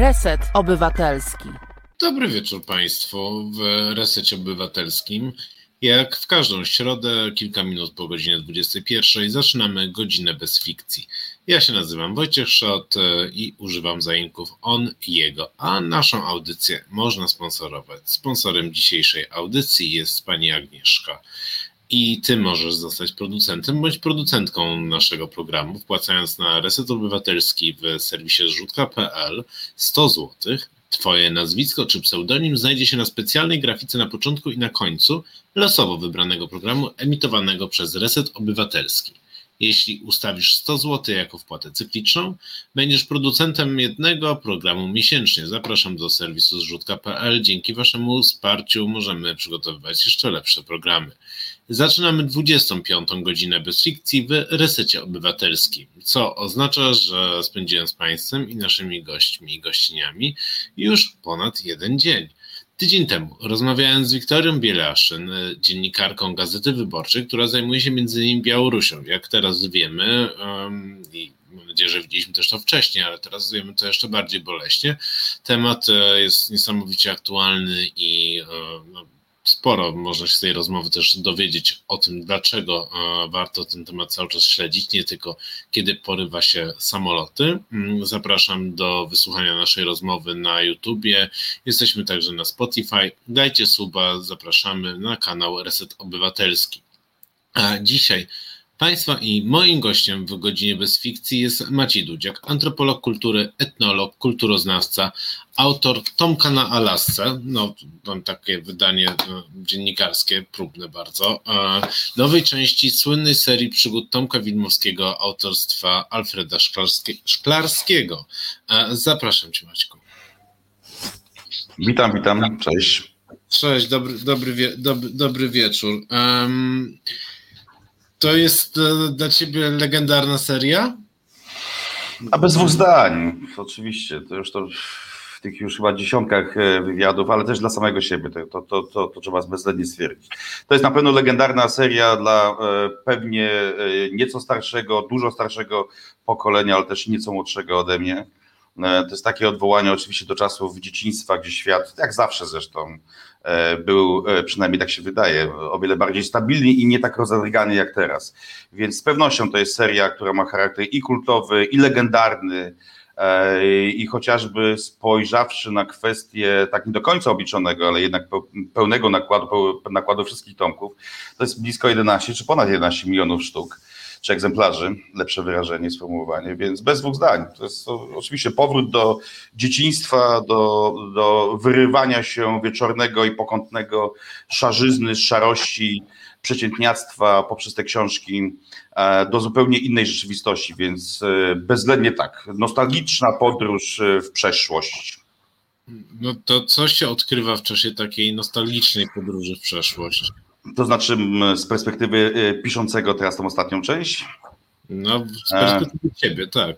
Reset Obywatelski. Dobry wieczór Państwu w Resecie Obywatelskim. Jak w każdą środę, kilka minut po godzinie 21, zaczynamy godzinę bez fikcji. Ja się nazywam Wojciech Szot e, i używam zaimków on i jego, a naszą audycję można sponsorować. Sponsorem dzisiejszej audycji jest pani Agnieszka. I ty możesz zostać producentem bądź producentką naszego programu, wpłacając na Reset Obywatelski w serwisie zrzutka.pl 100 zł. Twoje nazwisko czy pseudonim znajdzie się na specjalnej grafice na początku i na końcu losowo wybranego programu emitowanego przez Reset Obywatelski. Jeśli ustawisz 100 zł jako wpłatę cykliczną, będziesz producentem jednego programu miesięcznie. Zapraszam do serwisu zrzutka.pl. Dzięki Waszemu wsparciu możemy przygotowywać jeszcze lepsze programy. Zaczynamy 25. godzinę bez fikcji w resecie obywatelskim, co oznacza, że spędziłem z Państwem i naszymi gośćmi i gościniami już ponad jeden dzień. Tydzień temu rozmawiałem z Wiktorią Bielaszyn, dziennikarką Gazety Wyborczej, która zajmuje się między innymi Białorusią. Jak teraz wiemy, um, i mam nadzieję, że widzieliśmy też to wcześniej, ale teraz wiemy to jeszcze bardziej boleśnie. Temat e, jest niesamowicie aktualny i e, no, sporo można się z tej rozmowy też dowiedzieć o tym, dlaczego e, warto ten temat cały czas śledzić, nie tylko kiedy porywa się samoloty. Mm, zapraszam do wysłuchania naszej rozmowy na YouTubie. Jesteśmy także na Spotify. Dajcie suba, zapraszamy na kanał Reset Obywatelski. A dzisiaj Państwa i moim gościem w godzinie bez fikcji jest Maciej Dudziak, antropolog kultury, etnolog, kulturoznawca, autor Tomka na Alasce, no mam takie wydanie no, dziennikarskie, próbne bardzo, e, nowej części słynnej serii przygód Tomka Widmowskiego autorstwa Alfreda Szklarskiego. E, zapraszam Cię Maćku. Witam, witam, cześć. Cześć, dobry, dobry, wie, dobry, dobry wieczór. Um, to jest e, dla ciebie legendarna seria? A bez dwóch zdań, oczywiście. To już to w tych już chyba dziesiątkach e, wywiadów, ale też dla samego siebie. To, to, to, to trzeba bezwzględnie stwierdzić. To jest na pewno legendarna seria dla e, pewnie nieco starszego, dużo starszego pokolenia, ale też nieco młodszego ode mnie. To jest takie odwołanie oczywiście do czasów dzieciństwa, gdzie świat, jak zawsze zresztą, E, był, e, przynajmniej tak się wydaje, o wiele bardziej stabilny i nie tak rozedrgany jak teraz. Więc z pewnością to jest seria, która ma charakter i kultowy, i legendarny, e, i chociażby spojrzawszy na kwestię tak nie do końca obliczonego, ale jednak pełnego nakładu, nakładu wszystkich tomków, to jest blisko 11 czy ponad 11 milionów sztuk czy egzemplarzy, lepsze wyrażenie, sformułowanie, więc bez dwóch zdań. To jest oczywiście powrót do dzieciństwa, do, do wyrywania się wieczornego i pokątnego szarzyzny, szarości, przeciętniactwa poprzez te książki e, do zupełnie innej rzeczywistości, więc e, bezwzględnie tak. Nostalgiczna podróż e, w przeszłość. No to co się odkrywa w czasie takiej nostalgicznej podróży w przeszłość? To znaczy z perspektywy piszącego teraz tą ostatnią część? No, z perspektywy e... ciebie, tak.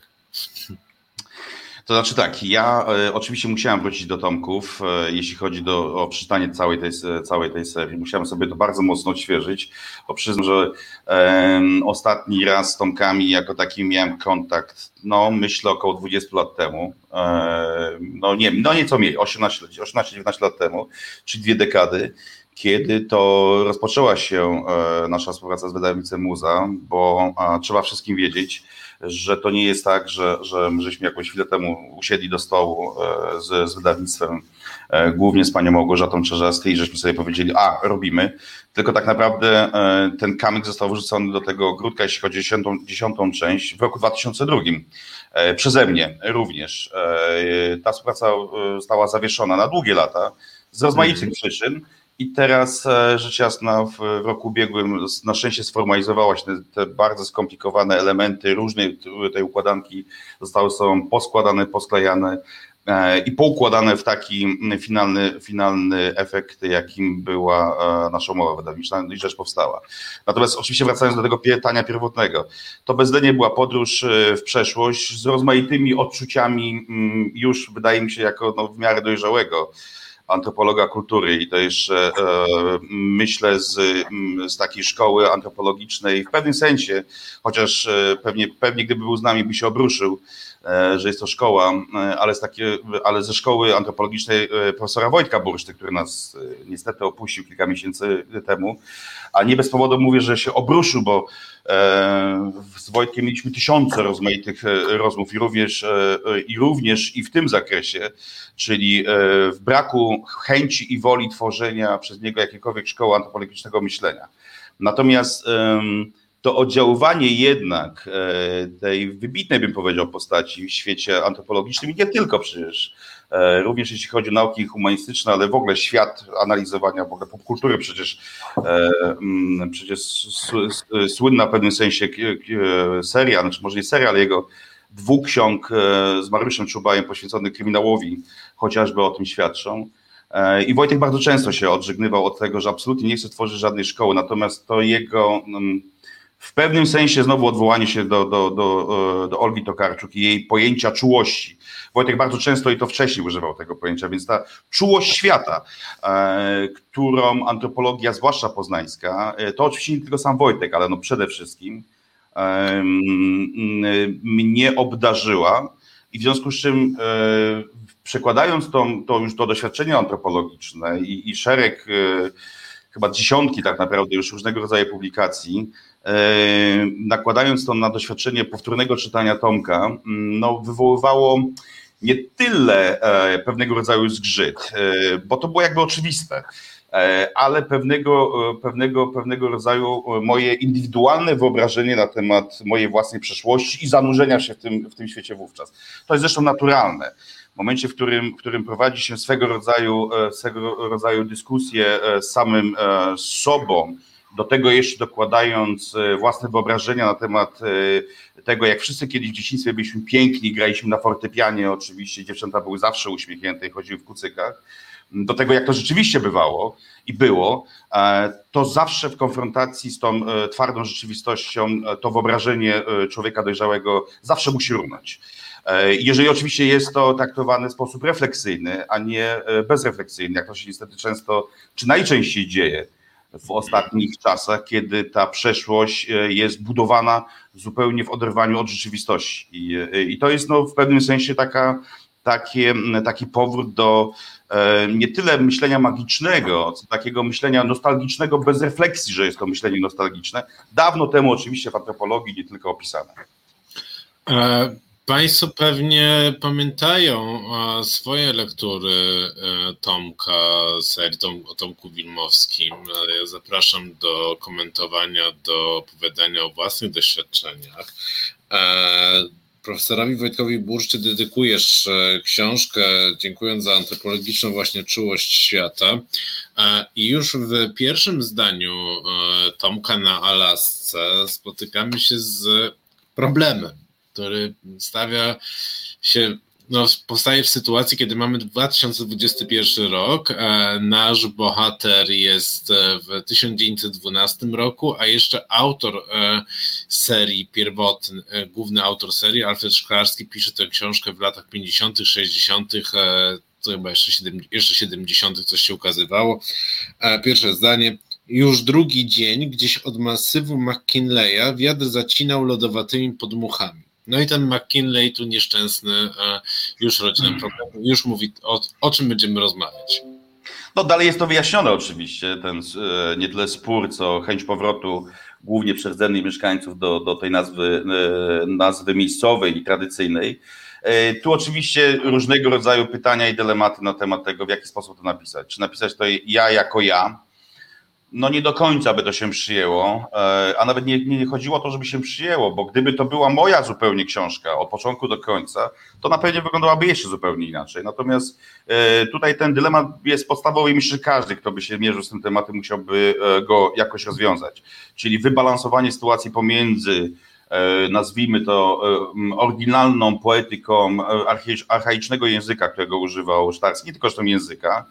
To znaczy tak, ja e, oczywiście musiałem wrócić do Tomków, e, jeśli chodzi do, o przeczytanie całej tej, całej tej serii. Musiałem sobie to bardzo mocno odświeżyć, bo przyznam, że e, ostatni raz z Tomkami jako takim miałem kontakt, no myślę około 20 lat temu, e, no nie, no nieco mniej, 18-19 lat temu, czyli dwie dekady kiedy to rozpoczęła się e, nasza współpraca z wydawnictwem Muza, bo trzeba wszystkim wiedzieć, że to nie jest tak, że, że my żeśmy jakąś chwilę temu usiedli do stołu e, z, z wydawnictwem, e, głównie z panią Małgorzatą Czerzasty i żeśmy sobie powiedzieli, a robimy, tylko tak naprawdę ten kamyk został wrzucony do tego ogródka, jeśli chodzi o dziesiątą, dziesiątą część, w roku 2002 przeze mnie również. Ta współpraca została zawieszona na długie lata z rozmaitych mm. przyczyn, i teraz e, rzecz jasna w, roku ubiegłym na szczęście sformalizowały się te, te, bardzo skomplikowane elementy różnej tej układanki zostały są poskładane, posklejane e, i poukładane w taki finalny, finalny efekt, jakim była e, nasza umowa wydawnicza. I rzecz powstała. Natomiast oczywiście wracając do tego pytania pierwotnego, to bezwzględnie była podróż w przeszłość z rozmaitymi odczuciami już wydaje mi się jako no, w miarę dojrzałego antropologa kultury i to jeszcze myślę z, z takiej szkoły antropologicznej w pewnym sensie, chociaż pewnie, pewnie gdyby był z nami by się obruszył, E, że jest to szkoła, e, ale, takie, ale ze szkoły antropologicznej e, profesora Wojtka Burszty, który nas niestety opuścił kilka miesięcy temu, a nie bez powodu mówię, że się obruszył, bo z Wojtkiem mieliśmy tysiące rozmaitych rozmów i również, i również i w tym zakresie, czyli w braku chęci i woli tworzenia przez niego jakiejkolwiek szkoły antropologicznego myślenia. Natomiast to oddziaływanie jednak e, tej wybitnej, bym powiedział, postaci w świecie antropologicznym i nie tylko przecież, e, również jeśli chodzi o nauki humanistyczne, ale w ogóle świat analizowania w ogóle popkultury przecież, e, mm, przecież słynna w pewnym sensie seria, znaczy może nie seria, ale jego dwóch ksiąg z Mariuszem Czubajem poświęconych kryminałowi chociażby o tym świadczą. I Wojtek bardzo często się odżegnywał od tego, że absolutnie nie chce tworzyć żadnej szkoły, natomiast to jego mm, w pewnym sensie znowu odwołanie się do, do, do, do Olgi Tokarczuk i jej pojęcia czułości. Wojtek bardzo często i to wcześniej używał tego pojęcia, więc ta czułość świata, e, którą antropologia, zwłaszcza poznańska, e, to oczywiście nie tylko sam Wojtek, ale no przede wszystkim e, mnie obdarzyła i w związku z czym e, przekładając to, to już to doświadczenie antropologiczne i, i szereg, e, chyba dziesiątki tak naprawdę już różnego rodzaju publikacji, E, nakładając to na doświadczenie powtórnego czytania Tomka, mm, no, wywoływało nie tyle e, pewnego rodzaju zgrzyt, e, bo to było jakby oczywiste, ale pewnego, pewnego, pewnego rodzaju moje indywidualne wyobrażenie na temat mojej własnej przeszłości i zanurzenia się w tym, w tym świecie wówczas. To jest zresztą naturalne. W momencie, w którym, w którym prowadzi się swego rodzaju, swego rodzaju dyskusję z samym sobą, do tego jeszcze dokładając e, własne wyobrażenia na temat e, tego, jak wszyscy kiedyś w dzieciństwie byliśmy piękni, graliśmy na fortepianie, oczywiście dziewczęta były zawsze uśmiechnięte i chodziły w kucykach, do tego, jak to rzeczywiście bywało i było, e, to zawsze w konfrontacji z tą twardą rzeczywistością to wyobrażenie człowieka dojrzałego zawsze musi runąć. Jeżeli oczywiście jest to traktowane w sposób refleksyjny, a nie bezrefleksyjny, jak to się niestety często, czy najczęściej dzieje, w ostatnich czasach, kiedy ta przeszłość e, jest budowana zupełnie w oderwaniu od rzeczywistości. I, e, i to jest no, w pewnym sensie taka, takie, taki powrót do e, nie tyle myślenia magicznego, co takiego myślenia nostalgicznego bez refleksji, że jest to myślenie nostalgiczne. Dawno temu oczywiście w antropologii nie tylko opisane. Państwo pewnie pamiętają swoje lektury e, Tomka, serii Tom, o Tomku Wilmowskim. Ja zapraszam do komentowania, do opowiadania o własnych doświadczeniach. E, profesorowi Wojtkowi Burszczy dedykujesz e, książkę, dziękując za antropologiczną właśnie czułość świata. I już w pierwszym zdaniu Tomka na Alasce spotykamy się z problemem który stawia się, no, powstaje w sytuacji, kiedy mamy 2021 rok, e, nasz bohater jest e, w 1912 roku, a jeszcze autor e, serii pierwotny, główny autor serii, Alfred Szklarski, pisze tę książkę w latach 50., 60., to chyba jeszcze, 70, jeszcze 70. coś się ukazywało. Pierwsze zdanie. Już drugi dzień gdzieś od masywu McKinleya wiatr zacinał lodowatymi podmuchami. No i ten McKinley tu nieszczęsny już rodzi nam problem, już mówi o, o czym będziemy rozmawiać. No dalej jest to wyjaśnione oczywiście, ten e, nie tyle spór, co chęć powrotu głównie przez rdzennych mieszkańców do, do tej nazwy, e, nazwy miejscowej i tradycyjnej. E, tu oczywiście różnego rodzaju pytania i dylematy na temat tego, w jaki sposób to napisać. Czy napisać to ja jako ja, no nie do końca by to się przyjęło, e, a nawet nie, nie chodziło o to, żeby się przyjęło, bo gdyby to była moja zupełnie książka od początku do końca, to na pewno wyglądałaby jeszcze zupełnie inaczej. Natomiast e, tutaj ten dylemat jest podstawowy i myślę, że każdy, kto by się mierzył z tym tematem, musiałby e, go jakoś rozwiązać. Czyli wybalansowanie sytuacji pomiędzy nazwijmy to oryginalną poetyką archaicznego języka, którego używał Sztarski, nie tylko zresztą języka,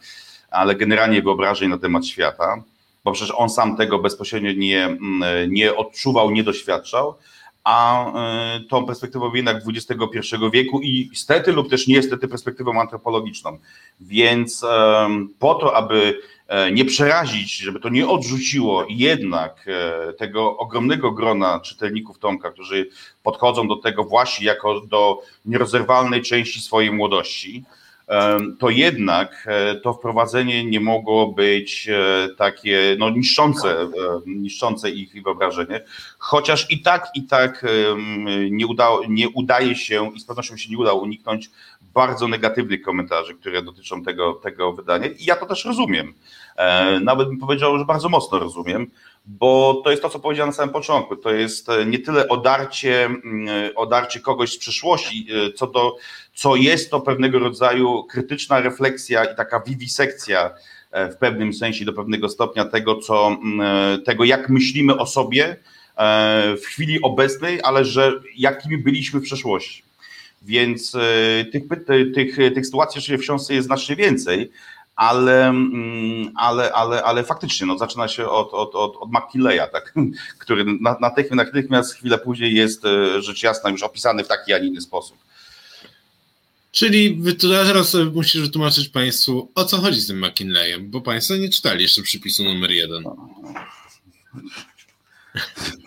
ale generalnie wyobrażeń na temat świata bo przecież on sam tego bezpośrednio nie, mm, nie odczuwał, nie doświadczał, a tą perspektywą jednak XXI wieku i stety lub też niestety perspektywą antropologiczną. Więc po to, aby E, nie przerazić, żeby to nie odrzuciło jednak e, tego ogromnego grona czytelników Tomka, którzy podchodzą do tego właśnie jako do nierozerwalnej części swojej młodości, to jednak to wprowadzenie nie mogło być takie no, niszczące, niszczące ich wyobrażenie, chociaż i tak, i tak nie, udało, nie udaje się i z pewnością się nie udało uniknąć bardzo negatywnych komentarzy, które dotyczą tego, tego wydania i ja to też rozumiem. E, nawet bym powiedział, że bardzo mocno rozumiem, bo to jest to, co powiedziałem na samym początku. To jest e, nie tyle odarcie, mm, odarcie kogoś z przeszłości, e, co, do, co jest to pewnego rodzaju krytyczna refleksja i taka wiwisekcja w pewnym sensie do pewnego stopnia tego, co, tego jak myślimy o sobie w chwili obecnej, ale że jakimi byliśmy w przeszłości. Więc tych, tych, tych sytuacji oczywiście w książce jest znacznie więcej, ale, mm, ale, ale, ale faktycznie no, zaczyna się od, od, od, od McKinleya, tak, który natychmiast, natychmiast chwilę później jest e, rzecz jasna już opisany w taki, a nie inny sposób. Czyli teraz musisz wytłumaczyć Państwu, o co chodzi z tym McKinleyem, bo Państwo nie czytali jeszcze przypisu numer jeden.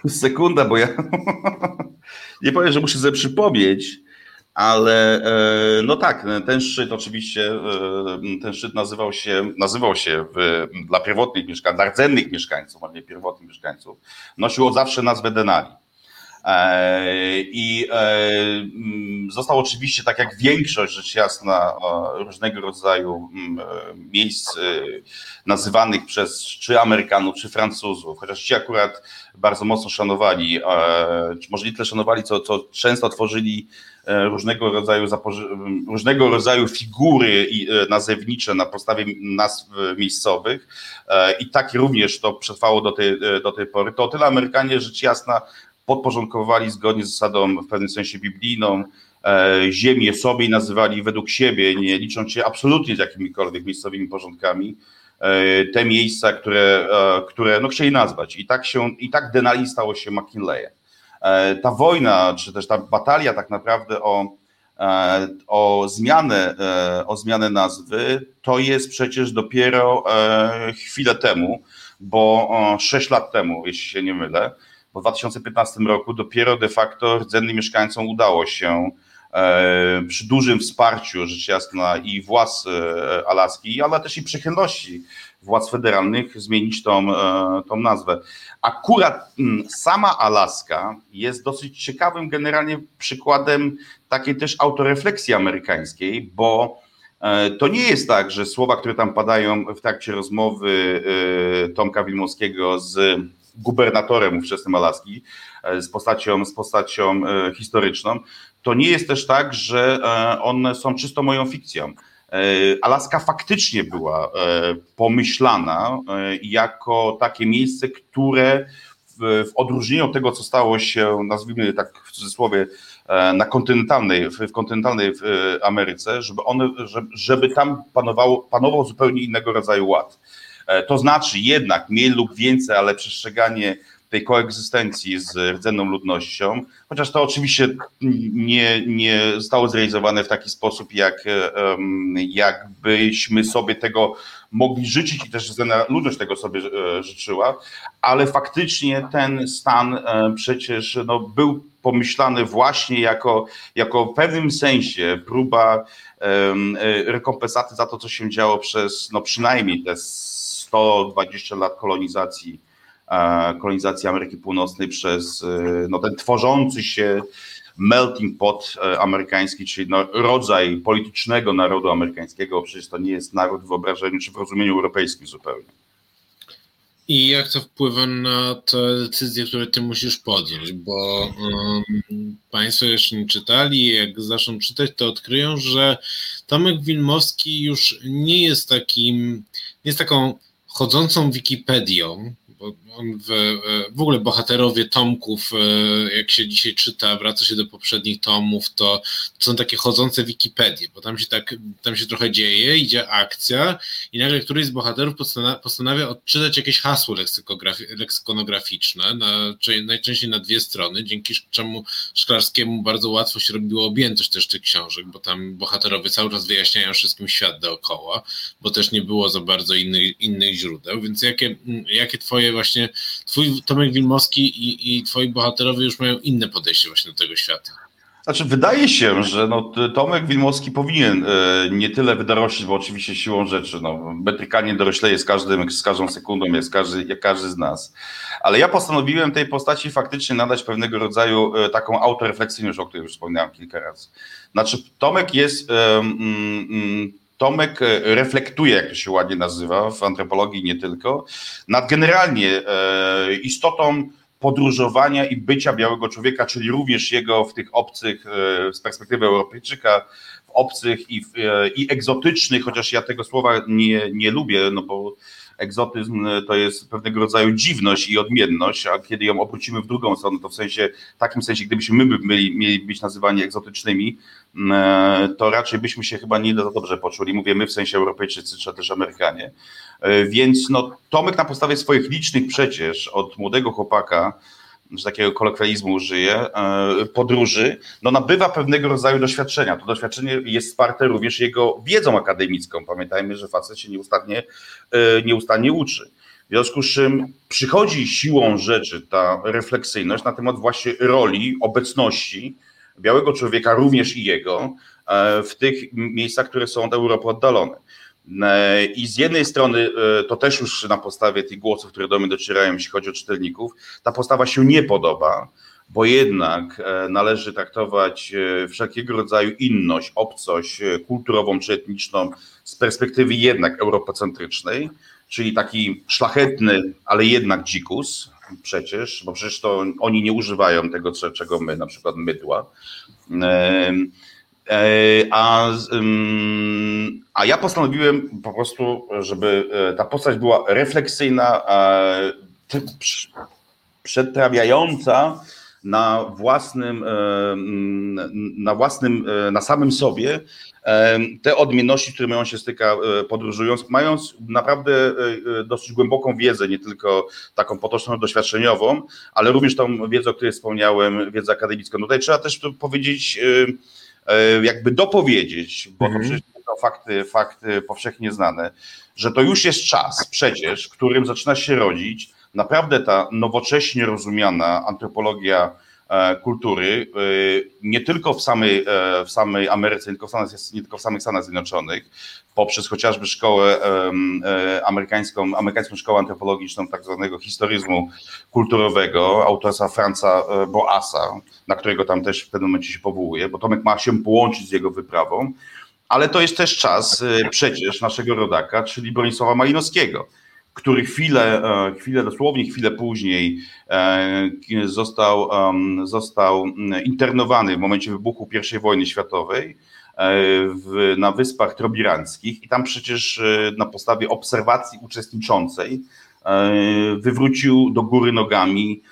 Sekunda, bo ja nie powiem, że muszę sobie przypomnieć, ale e, no tak, ten szczyt oczywiście, e, ten szczyt nazywał się, nazywał się w, dla pierwotnych mieszkańców, dla rdzennych mieszkańców, a nie pierwotnych mieszkańców, nosił zawsze nazwę Denali. E, I został oczywiście, tak jak większość, rzecz jasna, różnego rodzaju miejsc nazywanych przez czy Amerykanów, czy Francuzów, chociaż ci akurat bardzo mocno szanowali, czy może nie tyle szanowali, co, co często tworzyli różnego rodzaju, różnego rodzaju figury e, nazewnicze na podstawie nazw miejscowych e, i tak również to przetrwało do tej, do tej pory, to o tyle Amerykanie rzecz jasna podporządkowali zgodnie z zasadą w pewnym sensie biblijną ziemię sobie i nazywali według siebie, nie licząc się absolutnie z jakimikolwiek miejscowymi porządkami, te miejsca, które, które no, chcieli nazwać. I tak, się, i tak Denali stało się McKinleyem. E, ta wojna, czy też ta batalia tak naprawdę o, e, o, zmianę, e, o zmianę nazwy, to jest przecież dopiero chwilę temu, bo 6 lat temu, jeśli się nie mylę, w 2015 roku dopiero de facto rdzennym mieszkańcom udało się przy dużym wsparciu, rzecz jasna, i władz Alaski, ale też i przychylności władz federalnych zmienić tą, e, tą nazwę. Akurat mm, sama Alaska jest dosyć ciekawym generalnie przykładem takiej też autorefleksji amerykańskiej, bo e, to nie jest tak, że słowa, które tam padają w trakcie rozmowy e, Tomka Wilmowskiego z gubernatorem ówczesnym Alaski, z postacią, z postacią historyczną, to nie jest też tak, że one są czysto moją fikcją. E, Alaska faktycznie była e, pomyślana e, jako takie miejsce, które w, odróżnieniu od tego, co stało się, nazwijmy tak w cudzysłowie, na kontynentalnej, w kontynentalnej Ameryce, żeby, one, żeby tam panowało, panował zupełnie innego rodzaju ład. To znaczy jednak mniej lub więcej, ale przestrzeganie tej koegzystencji z rdzenną ludnością, chociaż to oczywiście nie, nie zostało zrealizowane w taki sposób, jak, jakbyśmy sobie tego mogli życzyć i też rdzena ludność tego sobie e, życzyła, ale faktycznie ten stan e, przecież no, był pomyślany właśnie jako, jako w pewnym sensie próba e, rekompensaty za to, co się działo przez no, przynajmniej te 120 lat kolonizacji kolonizacji Ameryki Północnej przez e, no, ten tworzący się melting pot e, amerykański, czyli no, rodzaj politycznego narodu amerykańskiego, przecież to nie jest naród w wyobrażeniu czy w rozumieniu europejskim zupełnie. I jak to wpływa na te decyzje, które ty musisz podjąć? Bo um, Państwo jeszcze nie czytali, jak zaczną czytać, to odkryją, że Tomek Wilmowski już nie jest takim, nie jest taką chodzącą Wikipedią, bo w, w ogóle bohaterowie tomków, jak się dzisiaj czyta, wraca się do poprzednich tomów, to, to są takie chodzące Wikipedie, bo tam się tak, tam się trochę dzieje, idzie akcja i nagle któryś z bohaterów postanawia, postanawia odczytać jakieś hasło leksykonograficzne, na, najczęściej na dwie strony, dzięki czemu Szklarskiemu bardzo łatwo się robiło objętość też tych książek, bo tam bohaterowie cały czas wyjaśniają wszystkim świat dookoła, bo też nie było za bardzo innych, innych źródeł, więc jakie, jakie twoje właśnie, twój Tomek Wilmowski i, i twoi bohaterowie już mają inne podejście właśnie do tego świata? Znaczy, wydaje się, że no, Tomek Wilmowski powinien e, nie tyle wydoroślić, bo oczywiście siłą rzeczy, no, metrykanie dorośleje z, każdym, z każdą sekundą, jest każdy, jak każdy z nas. Ale ja postanowiłem tej postaci faktycznie nadać pewnego rodzaju e, taką autorefleksyjność, o której już wspomniałem kilka razy. Znaczy, Tomek jest. Mm, Tomek reflektuje, jak to się ładnie nazywa w antropologii nie tylko, nad generalnie e, istotą podróżowania i bycia białego człowieka, czyli również jego w tych obcych, e, z perspektywy Europejczyka, w obcych i, e, i egzotycznych, chociaż ja tego słowa nie, nie lubię, no bo egzotyzm to jest pewnego rodzaju dziwność i odmienność, a kiedy ją obrócimy w drugą stronę, to w sensie, w takim sensie, gdybyśmy my mieli, mieli być nazywani egzotycznymi, e, to raczej byśmy się chyba nie za dobrze poczuli. Mówię my w sensie Europejczycy, czy też Amerykanie. E, więc no, Tomek na podstawie swoich licznych przecież od młodego chłopaka, że takiego kolokwializmu użyję, e, podróży, no nabywa pewnego rodzaju doświadczenia. To doświadczenie jest wsparte również jego wiedzą akademicką. Pamiętajmy, że facet się nieustannie, e, nieustannie uczy. W związku z czym przychodzi siłą rzeczy ta refleksyjność na temat właśnie roli, obecności białego człowieka, również i jego, w tych miejscach, które są od Europy oddalone. E, I z jednej strony, e, to też już na podstawie tych głosów, które do mnie docierają, jeśli chodzi o czytelników, ta postawa się nie podoba, bo jednak e, należy traktować wszelkiego rodzaju inność, obcość kulturową czy etniczną z perspektywy jednak europocentrycznej, czyli taki szlachetny, ale jednak dzikus przecież, bo przecież to oni nie używają tego, czego my, na przykład mydła. E, a, a ja postanowiłem po prostu, żeby e, ta postać była refleksyjna, przetrawiająca na własnym, e, na własnym, na samym sobie te odmienności, z którymi on się styka podróżując, mając naprawdę dosyć głęboką wiedzę, nie tylko taką potoczną, doświadczeniową, ale również tą wiedzę, o której wspomniałem, wiedzę akademicką. Tutaj trzeba też powiedzieć, E, jakby dopowiedzieć, bo to mhm. przecież to fakty, fakty powszechnie znane, że to już jest czas przecież, w którym zaczyna się rodzić naprawdę ta nowocześnie rozumiana antropologia e, kultury, e, nie tylko w samej, w samej Ameryce, nie tylko w, Stanach, nie tylko w samych Stanach Zjednoczonych, poprzez chociażby szkołę amerykańską, amerykańską szkołę antropologiczną, tak zwanego historyzmu kulturowego, autorstwa Franza Boasa, na którego tam też w pewnym momencie się powołuje, bo Tomek ma się połączyć z jego wyprawą, ale to jest też czas przecież naszego rodaka, czyli Bronisława Malinowskiego, który chwilę, e, chwilę dosłownie chwilę później e, został, został internowany w momencie wybuchu I wojny światowej e, w, na Wyspach Trobiranckich i tam przecież na podstawie obserwacji uczestniczącej wywrócił do góry nogami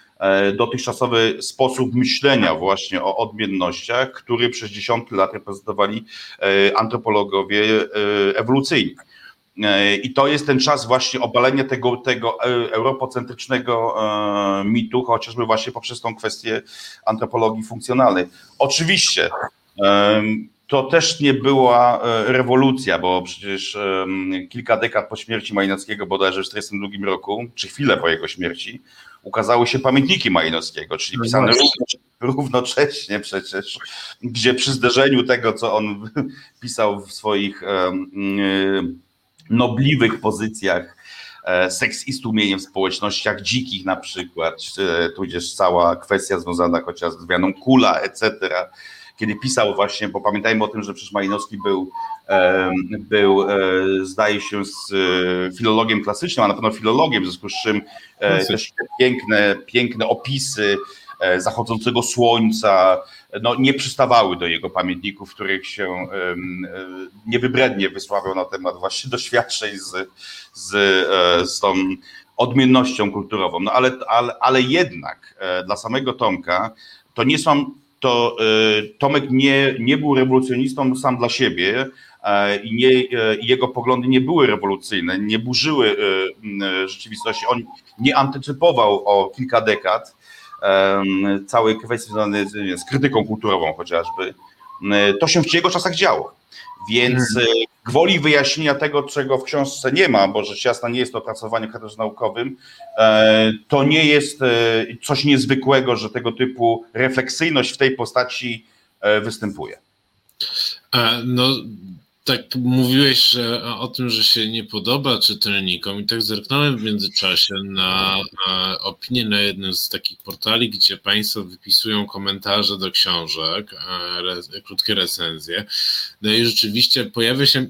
dotychczasowy sposób myślenia właśnie o odmiennościach, który przez dziesiątki lat reprezentowali antropologowie ewolucyjni. I to jest ten czas właśnie obalenia tego, tego europocentrycznego mitu, chociażby właśnie poprzez tą kwestię antropologii funkcjonalnej. Oczywiście to też nie była rewolucja, bo przecież kilka dekad po śmierci Majnackiego, bodajże w 1942 roku, czy chwilę po jego śmierci, ukazały się pamiętniki Majnowskiego, czyli no pisane równocześnie przecież, gdzie przy zderzeniu tego, co on pisał w swoich nobliwych pozycjach, e, seks i stłumieniem w społecznościach dzikich na przykład, tudzież cała kwestia związana chociaż z zmianą kula, etc., kiedy pisał właśnie, bo pamiętajmy o tym, że przecież Malinowski był, był e, zdaje się, z e, filologiem klasycznym, a na pewno filologiem, w związku z czym e, też piękne, piękne opisy zachodzącego słońca, no, nie przystawały do jego pamiętników, w których się niewybrednie wysławiał na temat właśnie doświadczeń z, z, z tą odmiennością kulturową. No ale, ale, ale jednak dla samego Tomka to nie są, to Tomek nie, nie był rewolucjonistą sam dla siebie, i nie, jego poglądy nie były rewolucyjne, nie burzyły rzeczywistości. On nie antycypował o kilka dekad całej kwestii związanej z, krytyką kulturową chociażby. To się w jego czasach działo. Więc hmm. gwoli wyjaśnienia tego, czego w książce nie ma, bo rzecz jasna nie jest to opracowanie w charakterze naukowym, e, to nie jest e, coś niezwykłego, że tego typu refleksyjność w tej postaci występuje. No, tak mówiłeś że, o tym, że się nie podoba czytelnikom i tak zerknąłem w międzyczasie na e, opinię na jednym z takich portali, gdzie Państwo wypisują komentarze do książek, e, krótkie recenzje. No i rzeczywiście pojawia się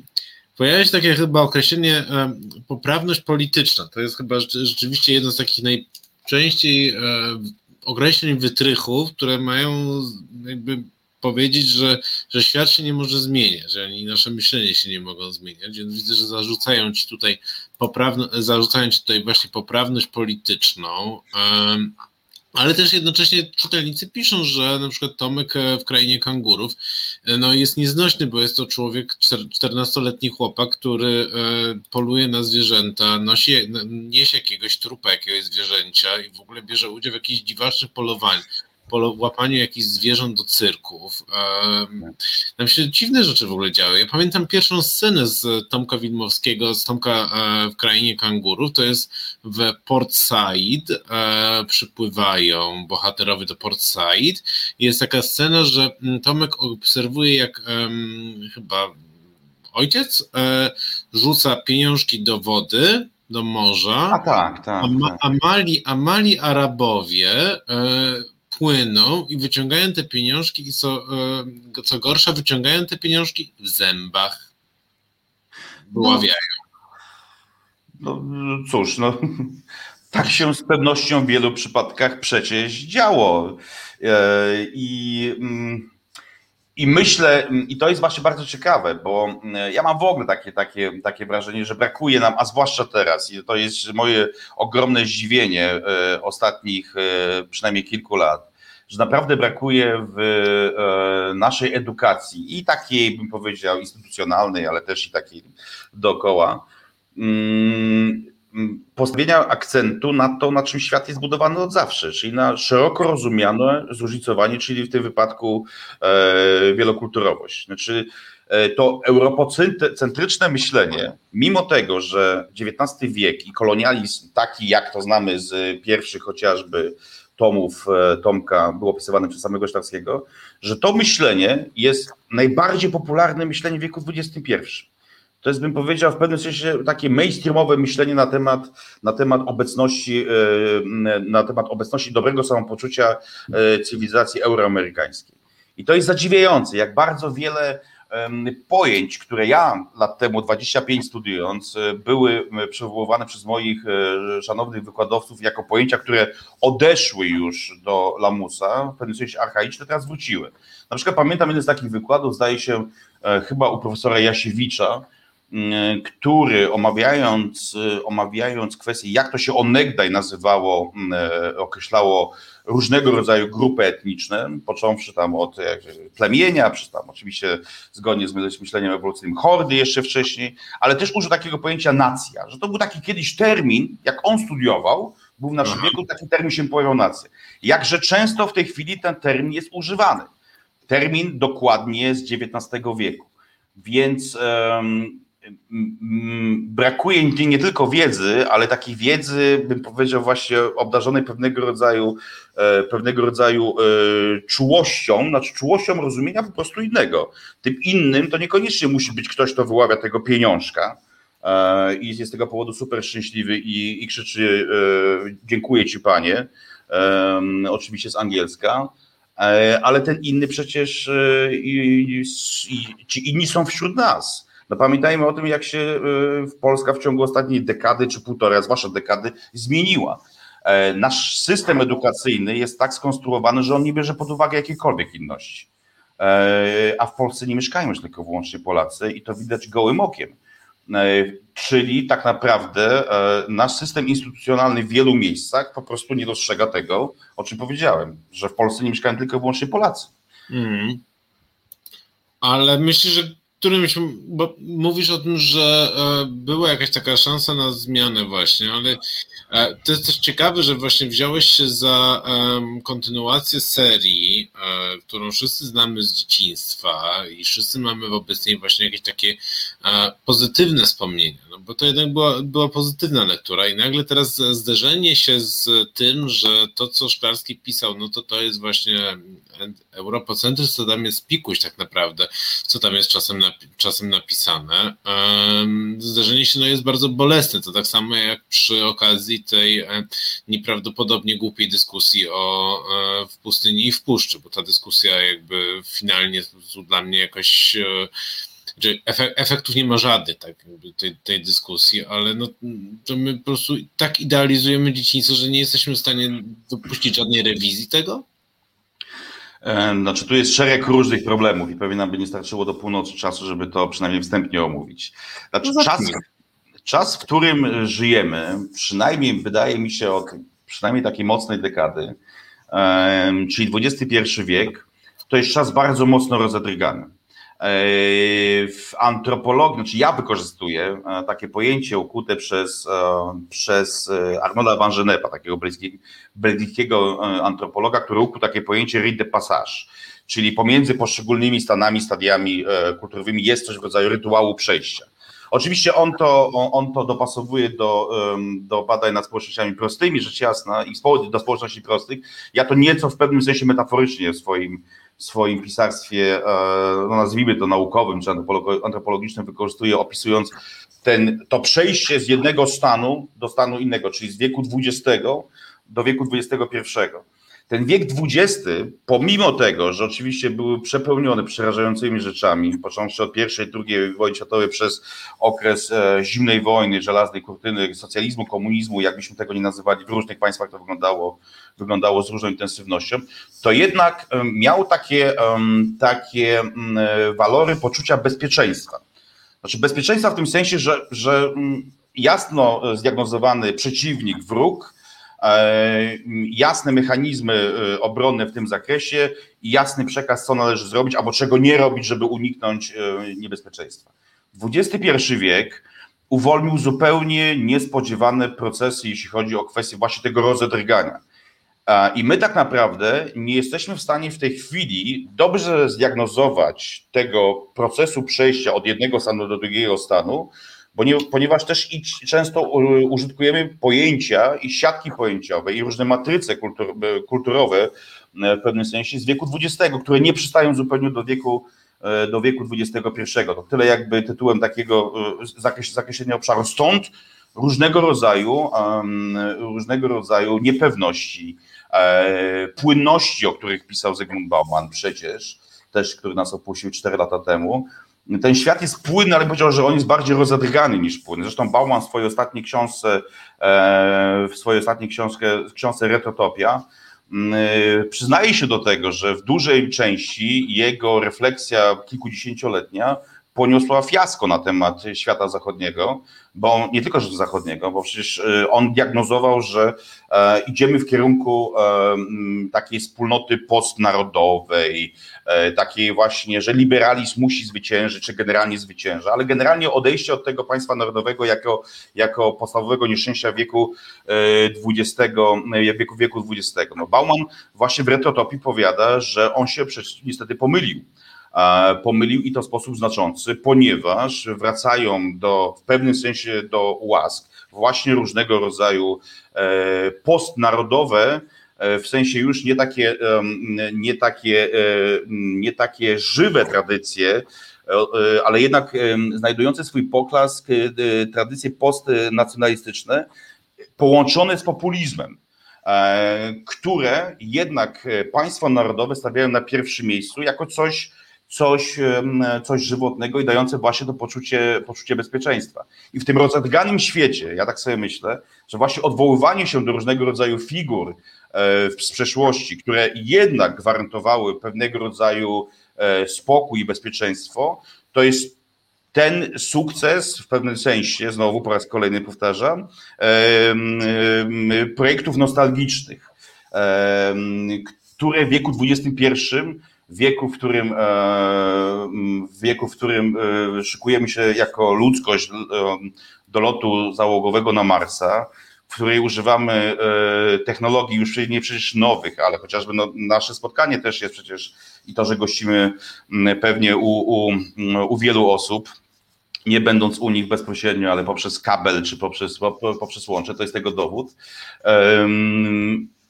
pojawia się takie chyba określenie e, poprawność polityczna. To jest chyba rzeczywiście jedno z takich najczęściej określeń wytrychów, które mają jakby powiedzieć, że, że świat się nie może zmieniać, ani nasze myślenie się nie mogą zmieniać, więc widzę, że zarzucają ci tutaj poprawno, zarzucają ci tutaj właśnie poprawność polityczną, ale też jednocześnie czytelnicy piszą, że na przykład Tomek e, w krainie kangurów e, no jest nieznośny, bo jest to człowiek, 14-letni chłopak, który e, poluje na zwierzęta, nosi, niesie jakiegoś trupa jakiegoś zwierzęcia i w ogóle bierze udział w jakichś dziwacznych polowaniach łapaniu jakichś zwierząt do cyrków. Tam się dziwne rzeczy w ogóle działy. Ja pamiętam pierwszą scenę z Tomka Widmowskiego, z Tomka e, w Krainie Kangurów, to jest w Port Said, e, przypływają bohaterowie do Port Said. Jest taka scena, że mm, Tomek obserwuje jak chyba ojciec e, rzuca pieniążki do wody, do morza. A tak, tak. A, a, mali, a mali Arabowie płyną i wyciągają te pieniążki i co, e, co gorsza, wyciągają te pieniążki w zębach. Bławiają. No, no cóż, no, tak się z pewnością w wielu przypadkach przecież działo. E, I, mm, i myślę, i to jest właśnie bardzo ciekawe, bo mm, ja mam w ogóle takie, takie, takie wrażenie, że brakuje nam, a zwłaszcza teraz, i to jest moje ogromne zdziwienie e, ostatnich przynajmniej kilku lat, że naprawdę brakuje w e, naszej edukacji i takiej, bym powiedział, instytucjonalnej, ale też i takiej dookoła, mm, postawienia akcentu na to, na czym świat jest budowany od zawsze, czyli na szeroko rozumiane zróżnicowanie, czyli w tym wypadku e, wielokulturowość. Znaczy, e, to europocentryczne myślenie, mimo tego, że XIX wiek i kolonializm taki, jak to znamy z pierwszych chociażby tomów e, Tomka było opisywane przez samego Sztarskiego, że to myślenie jest najbardziej popularne myślenie w wieku XXI. To jest, bym powiedział, w pewnym sensie takie mainstreamowe myślenie na temat, na temat obecności, e, na temat obecności dobrego samopoczucia e, cywilizacji euroamerykańskiej. I to jest zadziwiające, jak bardzo wiele pojęć, które ja lat temu, 25 studiując, e, były przywoływane przez moich e, szanownych wykładowców jako pojęcia, które odeszły już do lamusa, w pewnym sensie archaiczne, teraz wróciły. Na przykład pamiętam jeden z takich wykładów, zdaje się e, chyba u profesora Jasiewicza, który omawiając, omawiając kwestię, jak to się onegdaj nazywało, określało różnego rodzaju grupy etniczne, począwszy tam od plemienia, przez tam oczywiście zgodnie z myśleniem ewolucyjnym hordy jeszcze wcześniej, ale też użył takiego pojęcia nacja, że to był taki kiedyś termin, jak on studiował, był w naszym wieku, taki termin się pojawiał nacja. Jakże często w tej chwili ten termin jest używany. Termin dokładnie z XIX wieku. Więc um, brakuje nie tylko wiedzy, ale takiej wiedzy, bym powiedział, właśnie obdarzonej pewnego rodzaju, e, pewnego rodzaju e, czułością, znaczy czułością rozumienia po prostu innego. Tym innym to niekoniecznie musi być ktoś, kto wyławia tego pieniążka e, i jest z tego powodu super szczęśliwy i, i krzyczy dziękuję ci panie, oczywiście z angielska, ale ten inny przecież i, i, ci inni są wśród nas no pamiętajmy o tym, jak się y, Polska w ciągu ostatniej dekady czy półtorej, zwłaszcza dekady, zmieniła. E, nasz system edukacyjny jest tak skonstruowany, że on nie bierze pod uwagę jakiejkolwiek inności. E, a w Polsce nie mieszkają tylko wyłącznie Polacy i to widać gołym okiem. Czyli tak naprawdę nasz system instytucjonalny w wielu miejscach po prostu nie dostrzega tego, o czym powiedziałem, że w Polsce nie mieszkają tylko wyłącznie Polacy. Mm. Ale myślę, że którymś, bo mówisz o tym, że e, była jakaś taka szansa na zmianę właśnie, ale e, to jest też ciekawe, że właśnie wziąłeś się za kontynuację serii, e, którą wszyscy znamy z dzieciństwa i wszyscy mamy wobec niej właśnie jakieś takie pozytywne wspomnienia, no bo to jednak była, była pozytywna lektura i nagle teraz zderzenie się z tym, że to, co Szklarski pisał, no to to jest właśnie europocentryzm, co tam jest pikuś tak naprawdę, co tam jest czasem na czasem napisane. Zdarzenie się no, jest bardzo bolesne. To tak samo jak przy okazji tej e, nieprawdopodobnie głupiej dyskusji o e, w pustyni i w puszczy, bo ta dyskusja jakby finalnie dla mnie jakoś e, efektów nie ma żadnych tak, tej, tej dyskusji, ale no, to my po prostu tak idealizujemy dzieciństwo, że nie jesteśmy w stanie dopuścić żadnej rewizji tego? Znaczy, tu jest szereg różnych problemów i pewnie nam by nie starczyło do północy czasu, żeby to przynajmniej wstępnie omówić. Znaczy, no czas, czas, w którym żyjemy, przynajmniej wydaje mi się od przynajmniej takiej mocnej dekady, czyli XXI wiek, to jest czas bardzo mocno rozedrygany. W antropologii, znaczy ja wykorzystuję e, takie pojęcie ukute przez, e, przez e, Arnolda Van Genepa, takiego belgijskiego antropologa, który ukuł takie pojęcie rite de passage, czyli pomiędzy poszczególnymi stanami, stadiami kulturowymi jest coś w rodzaju rytuału przejścia. Oczywiście on to, on to dopasowuje do, do badań nad społecznościami prostymi, rzecz jasna, i do społeczności prostych. Ja to nieco w pewnym sensie metaforycznie w swoim, w swoim pisarstwie, e, no nazwijmy to naukowym czy antropologicznym, wykorzystuje, opisując ten, to przejście z jednego stanu do stanu innego, czyli z wieku XX do wieku XXI. Ten wiek XX, pomimo tego, że oczywiście były przepełnione przerażającymi rzeczami, począwszy od pierwszej, drugiej wojny światowej przez okres e, zimnej wojny, żelaznej kurtyny, socjalizmu, komunizmu, jakbyśmy tego nie nazywali, w różnych państwach to wyglądało, wyglądało z różną intensywnością, to jednak e, miał takie, takie mm, e, walory poczucia bezpieczeństwa. Znaczy bezpieczeństwa w tym sensie, że, że mm, jasno zdiagnozowany przeciwnik, wróg, E, jasne mechanizmy e, obronne w tym zakresie i jasny przekaz, co należy zrobić albo czego nie robić, żeby uniknąć e, niebezpieczeństwa. XXI wiek uwolnił zupełnie niespodziewane procesy, jeśli chodzi o kwestię właśnie tego rozedrgania. I my tak naprawdę nie jesteśmy w stanie w tej chwili dobrze zdiagnozować tego procesu przejścia od jednego stanu do drugiego stanu, ponieważ też i często użytkujemy pojęcia i siatki pojęciowe i różne matryce kultur, kulturowe e, w pewnym sensie z wieku XX, które nie przystają zupełnie do wieku e, do wieku XXI. To tyle jakby tytułem takiego e, zakreślenia obszaru. Stąd różnego rodzaju, różnego rodzaju niepewności, płynności, o których pisał Zygmunt Bauman przecież, też, który nas opuścił 4 lata temu, ten świat jest płynny, ale powiedział, że on jest bardziej rozedrgany niż płynny. Zresztą Bauman w swojej ostatniej książce, e, w swojej ostatniej książce, książce Retrotopia, mm, e, przyznaje się do tego, że w dużej części jego refleksja kilkudziesięcioletnia poniosła fiasko na temat świata zachodniego, bo nie tylko że zachodniego, bo przecież e, on diagnozował, że e, idziemy w kierunku e, takiej wspólnoty postnarodowej, takiej właśnie, że liberalizm musi zwyciężyć, czy generalnie zwycięża, ale generalnie odejście od tego państwa narodowego jako, jako podstawowego nieszczęścia wieku XX, wieku, wieku XX. No Bauman właśnie w retrotopii powiada, że on się przecież niestety pomylił pomylił i to w sposób znaczący, ponieważ wracają do, w pewnym sensie do łask właśnie różnego rodzaju e, postnarodowe, e, w sensie już nie takie, nie takie, e, nie takie żywe tradycje, ale jednak znajdujące swój poklask tradycje postnacjonalistyczne, połączone z populizmem które jednak państwa narodowe stawiają na pierwszym miejscu jako coś coś, coś żywotnego i dające właśnie to poczucie, poczucie bezpieczeństwa. I w tym rozedrganym świecie, ja tak sobie myślę, że właśnie odwoływanie się do różnego rodzaju figur e, z przeszłości, które jednak gwarantowały pewnego rodzaju e, spokój i bezpieczeństwo, to jest ten sukces w pewnym sensie, znowu po raz kolejny powtarzam, projektów nostalgicznych, które w wieku XXI, wieku, w którym, w wieku, w którym szykujemy się jako ludzkość do lotu załogowego na Marsa, w której używamy e, technologii już nie przecież nowych, ale chociażby no, nasze spotkanie też jest przecież i to, że gościmy pewnie u, u, u wielu osób, nie będąc u nich bezpośrednio, ale poprzez kabel czy poprzez, poprzez łącze, to jest tego dowód.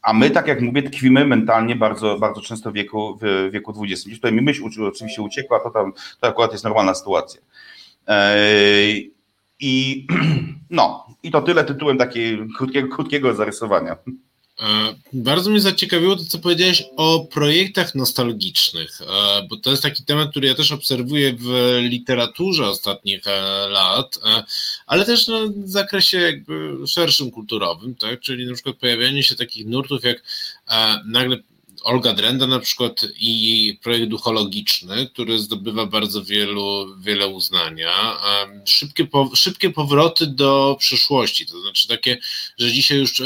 A my, tak jak mówię, tkwimy mentalnie bardzo, bardzo często w wieku, w wieku XX. Tutaj mi myśl oczywiście uciekła, to tam to akurat jest normalna sytuacja. I no, i to tyle tytułem takiego krótkiego, krótkiego zarysowania. E, bardzo mnie zaciekawiło to, co powiedziałeś o projektach nostalgicznych, e, bo to jest taki temat, który ja też obserwuję w literaturze ostatnich e, lat, ale też w zakresie jakby szerszym kulturowym, tak? czyli na przykład pojawianie się takich nurtów jak nagle Olga Drenda na przykład i projekt duchologiczny, który zdobywa bardzo wielu, wiele uznania. Szybkie, szybkie powroty do przyszłości, to znaczy takie, że dzisiaj już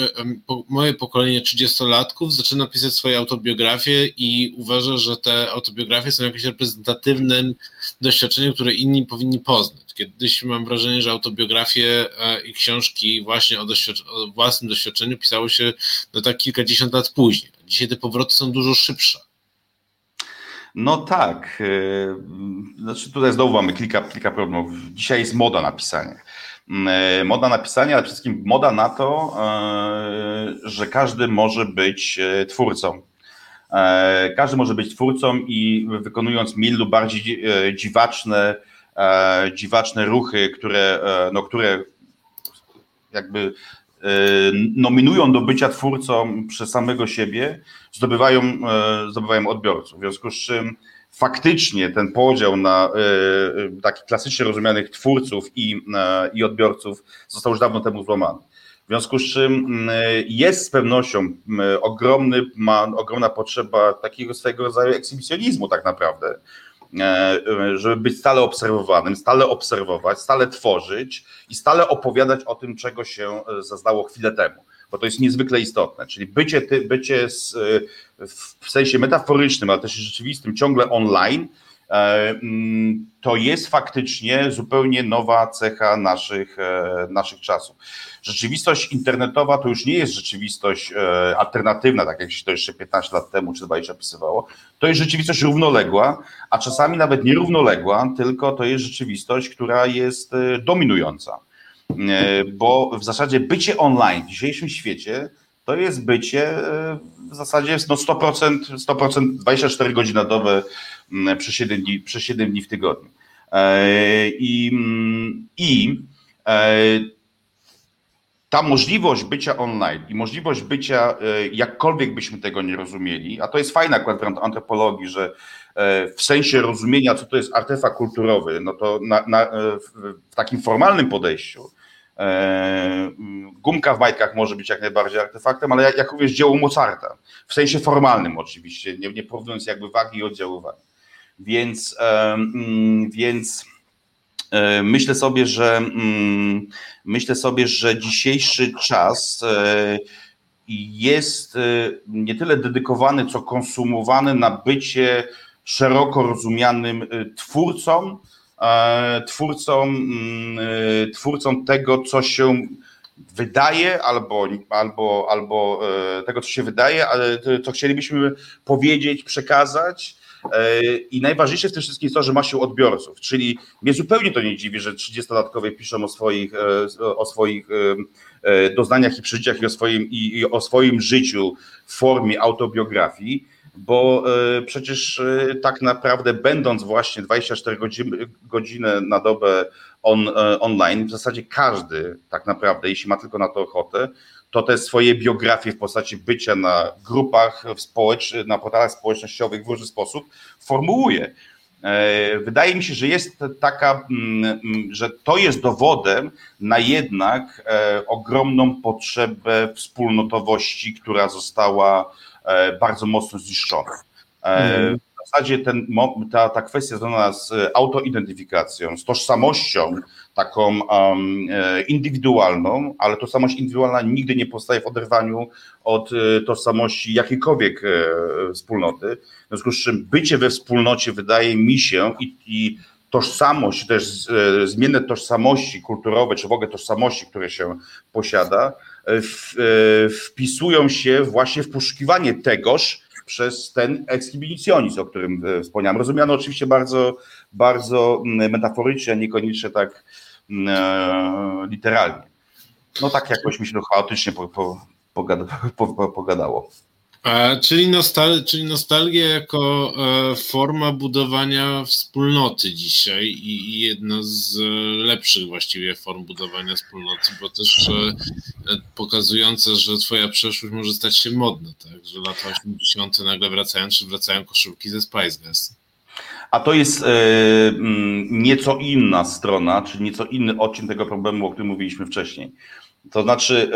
moje pokolenie 30-latków zaczyna pisać swoje autobiografie i uważa, że te autobiografie są jakimś reprezentatywnym doświadczeniem, które inni powinni poznać. Kiedyś mam wrażenie, że autobiografie e, i książki właśnie o, doświadcz- o własnym doświadczeniu pisało się no tak kilkadziesiąt lat później. Dzisiaj te powroty są dużo szybsze. No tak. E, znaczy tutaj znowu mamy kilka, kilka problemów. Dzisiaj jest moda na pisanie. E, moda na pisanie, ale przede wszystkim moda na to, że każdy może być twórcą. Każdy może być twórcą i wykonując mniej lub bardziej dziwaczne dziwaczne ruchy, które, no, które jakby nominują do bycia twórcą przez samego siebie, zdobywają, zdobywają odbiorców. W związku z czym faktycznie ten podział na takich klasycznie rozumianych twórców i, i odbiorców został już dawno temu złamany. W związku z czym jest z pewnością ogromny, ma ogromna potrzeba takiego swego rodzaju ekshibicjonizmu tak naprawdę, żeby być stale obserwowanym, stale obserwować, stale tworzyć i stale opowiadać o tym, czego się e, zazdało chwilę temu, bo to jest niezwykle istotne. Czyli bycie, bycie z, e, w sensie metaforycznym, ale też rzeczywistym, ciągle online, to jest faktycznie zupełnie nowa cecha naszych, naszych czasów rzeczywistość internetowa to już nie jest rzeczywistość e, alternatywna, tak jak się to jeszcze 15 lat temu czy 20 opisywało. To jest rzeczywistość równoległa, a czasami nawet nie równoległa, tylko to jest rzeczywistość, która jest e, dominująca. E, bo w zasadzie bycie online w dzisiejszym świecie to jest bycie w zasadzie no 100%, 100% 24 godziny na dobę przez 7 dni, przez 7 dni w tygodniu. I, i ta możliwość bycia online i możliwość bycia, e, jakkolwiek byśmy tego nie rozumieli, a to jest fajne akurat w antropologii, że e, w sensie rozumienia, co to jest artefakt kulturowy, no to na, na, e, w takim formalnym podejściu gumka w majtkach może być jak najbardziej artefaktem, ale jak, jak również dzieło Mozarta, w sensie formalnym oczywiście, nie, nie porównując jakby wagi i oddziaływania. Więc, mm, więc E, myślę sobie, że mm, myślę sobie, że dzisiejszy czas e, jest e, nie tyle dedykowany, co konsumowany na bycie szeroko rozumianym twórcą, twórcą, mm, twórcą tego, co się wydaje, albo, albo, albo tego, co się wydaje, ale co chcielibyśmy powiedzieć, przekazać. E, I najważniejsze w tym wszystkim jest to, że ma się odbiorców, czyli mnie zupełnie to nie dziwi, że 30-latkowie piszą o swoich, e, o swoich e, doznaniach i przeżyciach i o, swoim, i o swoim życiu w formie autobiografii, bo przecież tak naprawdę będąc właśnie 24 godziny, godziny na dobę on, online, w zasadzie każdy tak naprawdę, jeśli ma tylko na to ochotę, to te swoje biografie w postaci bycia na grupach społecznych, na portalach społecznościowych w różny sposób formułuje. E, wydaje mi się, że jest taka, mm, mm, że to jest dowodem na jednak e, ogromną potrzebę wspólnotowości, która została e, bardzo mocno zniszczona. W zasadzie ten, ta, ta kwestia związana z autoidentyfikacją, z tożsamością taką um, indywidualną, ale tożsamość indywidualna nigdy nie powstaje w oderwaniu od tożsamości jakiejkolwiek wspólnoty. W związku z czym bycie we wspólnocie wydaje mi się i, i tożsamość, też zmienne tożsamości kulturowe, czy w ogóle tożsamości, które się posiada, wpisują się właśnie w poszukiwanie tegoż, przez ten ekshibicjonizm, o którym e, wspomniałem. Rozumiano oczywiście bardzo, bardzo mm, metaforycznie, niekoniecznie tak e, literalnie. No tak jakoś mi się to chaotycznie po, po, po, pogadało. A, czyli, nostal czyli nostalgia jako e, forma budowania wspólnoty dzisiaj i, i jedna z lepszych właściwie form budowania wspólnoty, bo też e, pokazujące, że twoja przeszłość może stać się modna, tak? że lata 80. nagle wracają, czy wracają koszulki ze Spice Girls. A to jest e, mm, nieco inna strona, czy nieco inny odcinek tego problemu, o którym mówiliśmy wcześniej. To znaczy,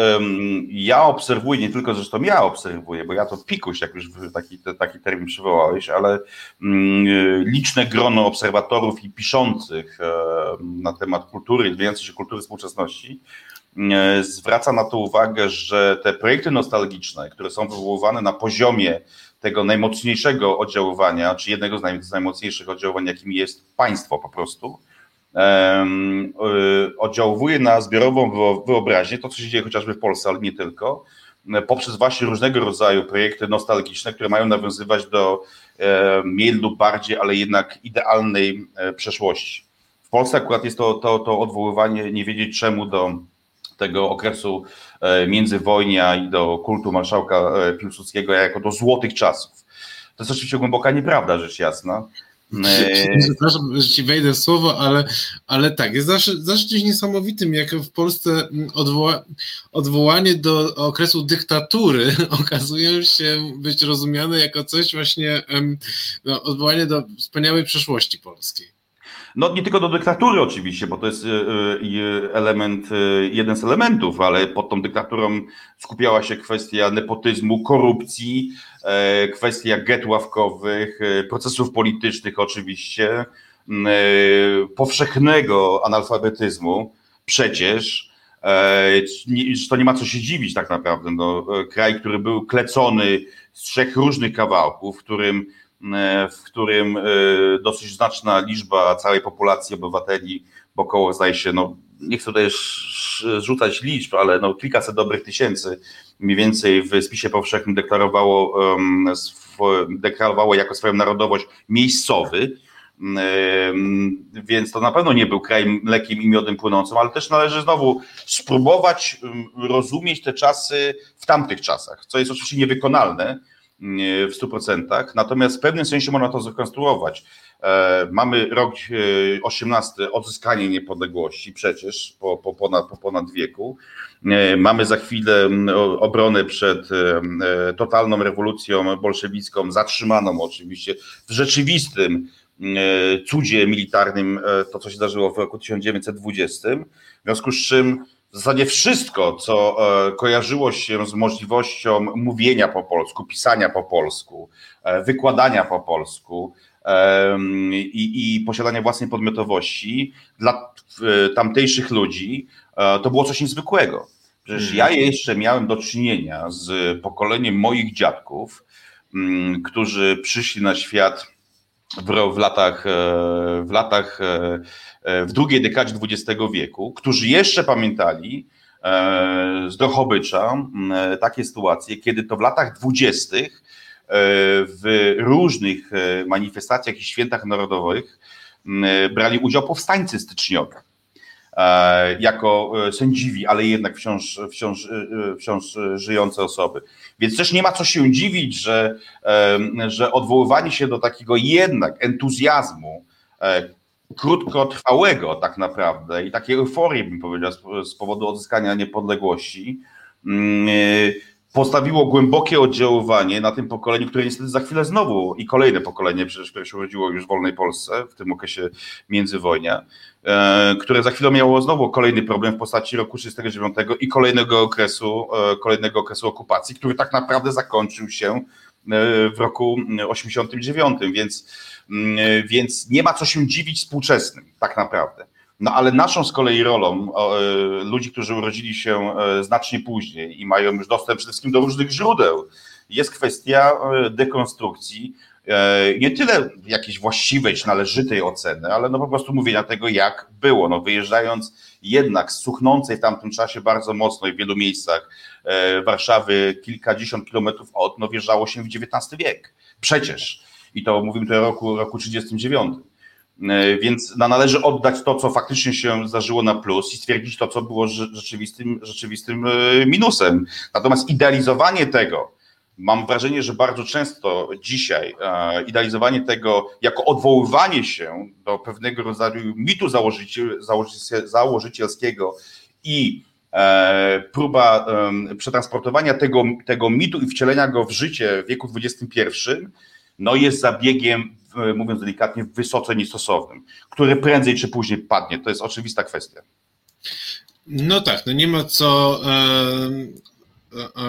ja obserwuję, nie tylko zresztą ja obserwuję, bo ja to pikuś, jak już taki, taki termin przywołałeś, ale mm, liczne grono obserwatorów i piszących na temat kultury, zmieniającej się kultury współczesności, e, zwraca na to uwagę, że te projekty nostalgiczne, które są wywoływane na poziomie tego najmocniejszego oddziaływania, czy jednego z najmocniejszych oddziaływań, jakim jest państwo po prostu, Y, oddziałuje na zbiorową wyobraźnię, to co się dzieje chociażby w Polsce, ale nie tylko, poprzez właśnie różnego rodzaju projekty nostalgiczne, które mają nawiązywać do mniej lub bardziej, ale jednak idealnej e, przeszłości. W Polsce akurat jest to, to, to odwoływanie, nie wiedzieć czemu, do tego okresu e, międzywojnia i do kultu marszałka e, Piłsudskiego jako do złotych czasów. To jest oczywiście głęboka nieprawda, rzecz jasna. Przepraszam, że ci wejdę w słowo, ale, ale tak, jest zawsze, zawsze czymś niesamowitym, jak w Polsce mm, odwoła, odwołanie do okresu dyktatury okazuje się być rozumiane jako coś właśnie, no, odwołanie do wspaniałej przeszłości polskiej. No nie tylko do dyktatury oczywiście, bo to jest e, e, element, e, jeden z elementów, ale pod tą dyktaturą skupiała się kwestia nepotyzmu, korupcji, kwestia get ławkowych, procesów politycznych oczywiście, powszechnego analfabetyzmu przecież, to nie ma co się dziwić tak naprawdę. No, kraj, który był klecony z trzech różnych kawałków, w którym E, w którym e, dosyć znaczna liczba całej populacji obywateli, bo około zdaje się, no nie chcę tutaj rzucać liczb, ale no kilkaset dobrych tysięcy mniej więcej w spisie powszechnym deklarowało, deklarowało jako swoją narodowość miejscowy, więc to na pewno nie był kraj mlekiem i miodem płynącym, ale też należy znowu spróbować rozumieć te czasy w tamtych czasach, co jest oczywiście niewykonalne, w 100%. Natomiast w pewnym sensie można to zrekonstruować. E, mamy rok 18, e, odzyskanie niepodległości przecież po, po, ponad, po ponad wieku. E, mamy za chwilę obronę przed totalną rewolucją bolszewicką, zatrzymaną oczywiście w rzeczywistym cudzie militarnym, to co się zdarzyło w roku 1920. W związku z czym w zasadzie wszystko, co e, kojarzyło się z możliwością mówienia po polsku, pisania po polsku, e, wykładania po polsku i, i posiadania własnej podmiotowości dla e, tamtejszych ludzi, to było coś niezwykłego. Przecież ja mhm. jeszcze miałem do czynienia z pokoleniem moich dziadków, którzy przyszli na świat w, w latach, w latach E, w drugiej dekadzie XX wieku, którzy jeszcze pamiętali e, z Drohobycza e, takie sytuacje, kiedy to w latach dwudziestych w różnych manifestacjach i świętach narodowych brali udział powstańcy styczniowi jako sędziwi, ale jednak wciąż, wciąż, wciąż żyjące osoby. Więc też nie ma co się dziwić, że, że odwoływanie się do takiego jednak entuzjazmu, krótkotrwałego tak naprawdę i takiej euforii, bym powiedział, z, powodu odzyskania niepodległości, mm, e, postawiło głębokie oddziaływanie na tym pokoleniu, które niestety za chwilę znowu i kolejne pokolenie, przecież, które się urodziło już w wolnej Polsce w tym okresie międzywojnia, e, które za chwilę miało znowu kolejny problem w postaci roku 1939 i kolejnego okresu, e, kolejnego okresu okupacji, który tak naprawdę zakończył się w roku 89, więc, więc nie ma co się dziwić współczesnym, tak naprawdę. No ale naszą z kolei rolą ludzi, którzy urodzili się znacznie później i mają już dostęp przede wszystkim do różnych źródeł, jest kwestia dekonstrukcji E, nie tyle jakiejś właściwej czy należytej oceny, ale no po prostu mówienia tego, jak było. No wyjeżdżając jednak z suchnącej w tamtym czasie bardzo mocno i w wielu miejscach e, Warszawy kilkadziesiąt kilometrów od, no wjeżdżało się w XIX wiek. Przecież. I to mówimy tutaj o roku, roku 39. E, więc należy oddać to, co faktycznie się zdarzyło na plus i stwierdzić to, co było rzeczywistym, rzeczywistym minusem. Natomiast idealizowanie tego, Mam wrażenie, że bardzo często dzisiaj e, idealizowanie tego jako odwoływanie się do pewnego rodzaju mitu założyciel, założycielskiego i e, próba przetransportowania tego, tego mitu i wcielenia go w życie w wieku XXI, no jest zabiegiem, mówiąc delikatnie, wysoce niestosownym, który prędzej czy później padnie. To jest oczywista kwestia. No tak, no nie ma co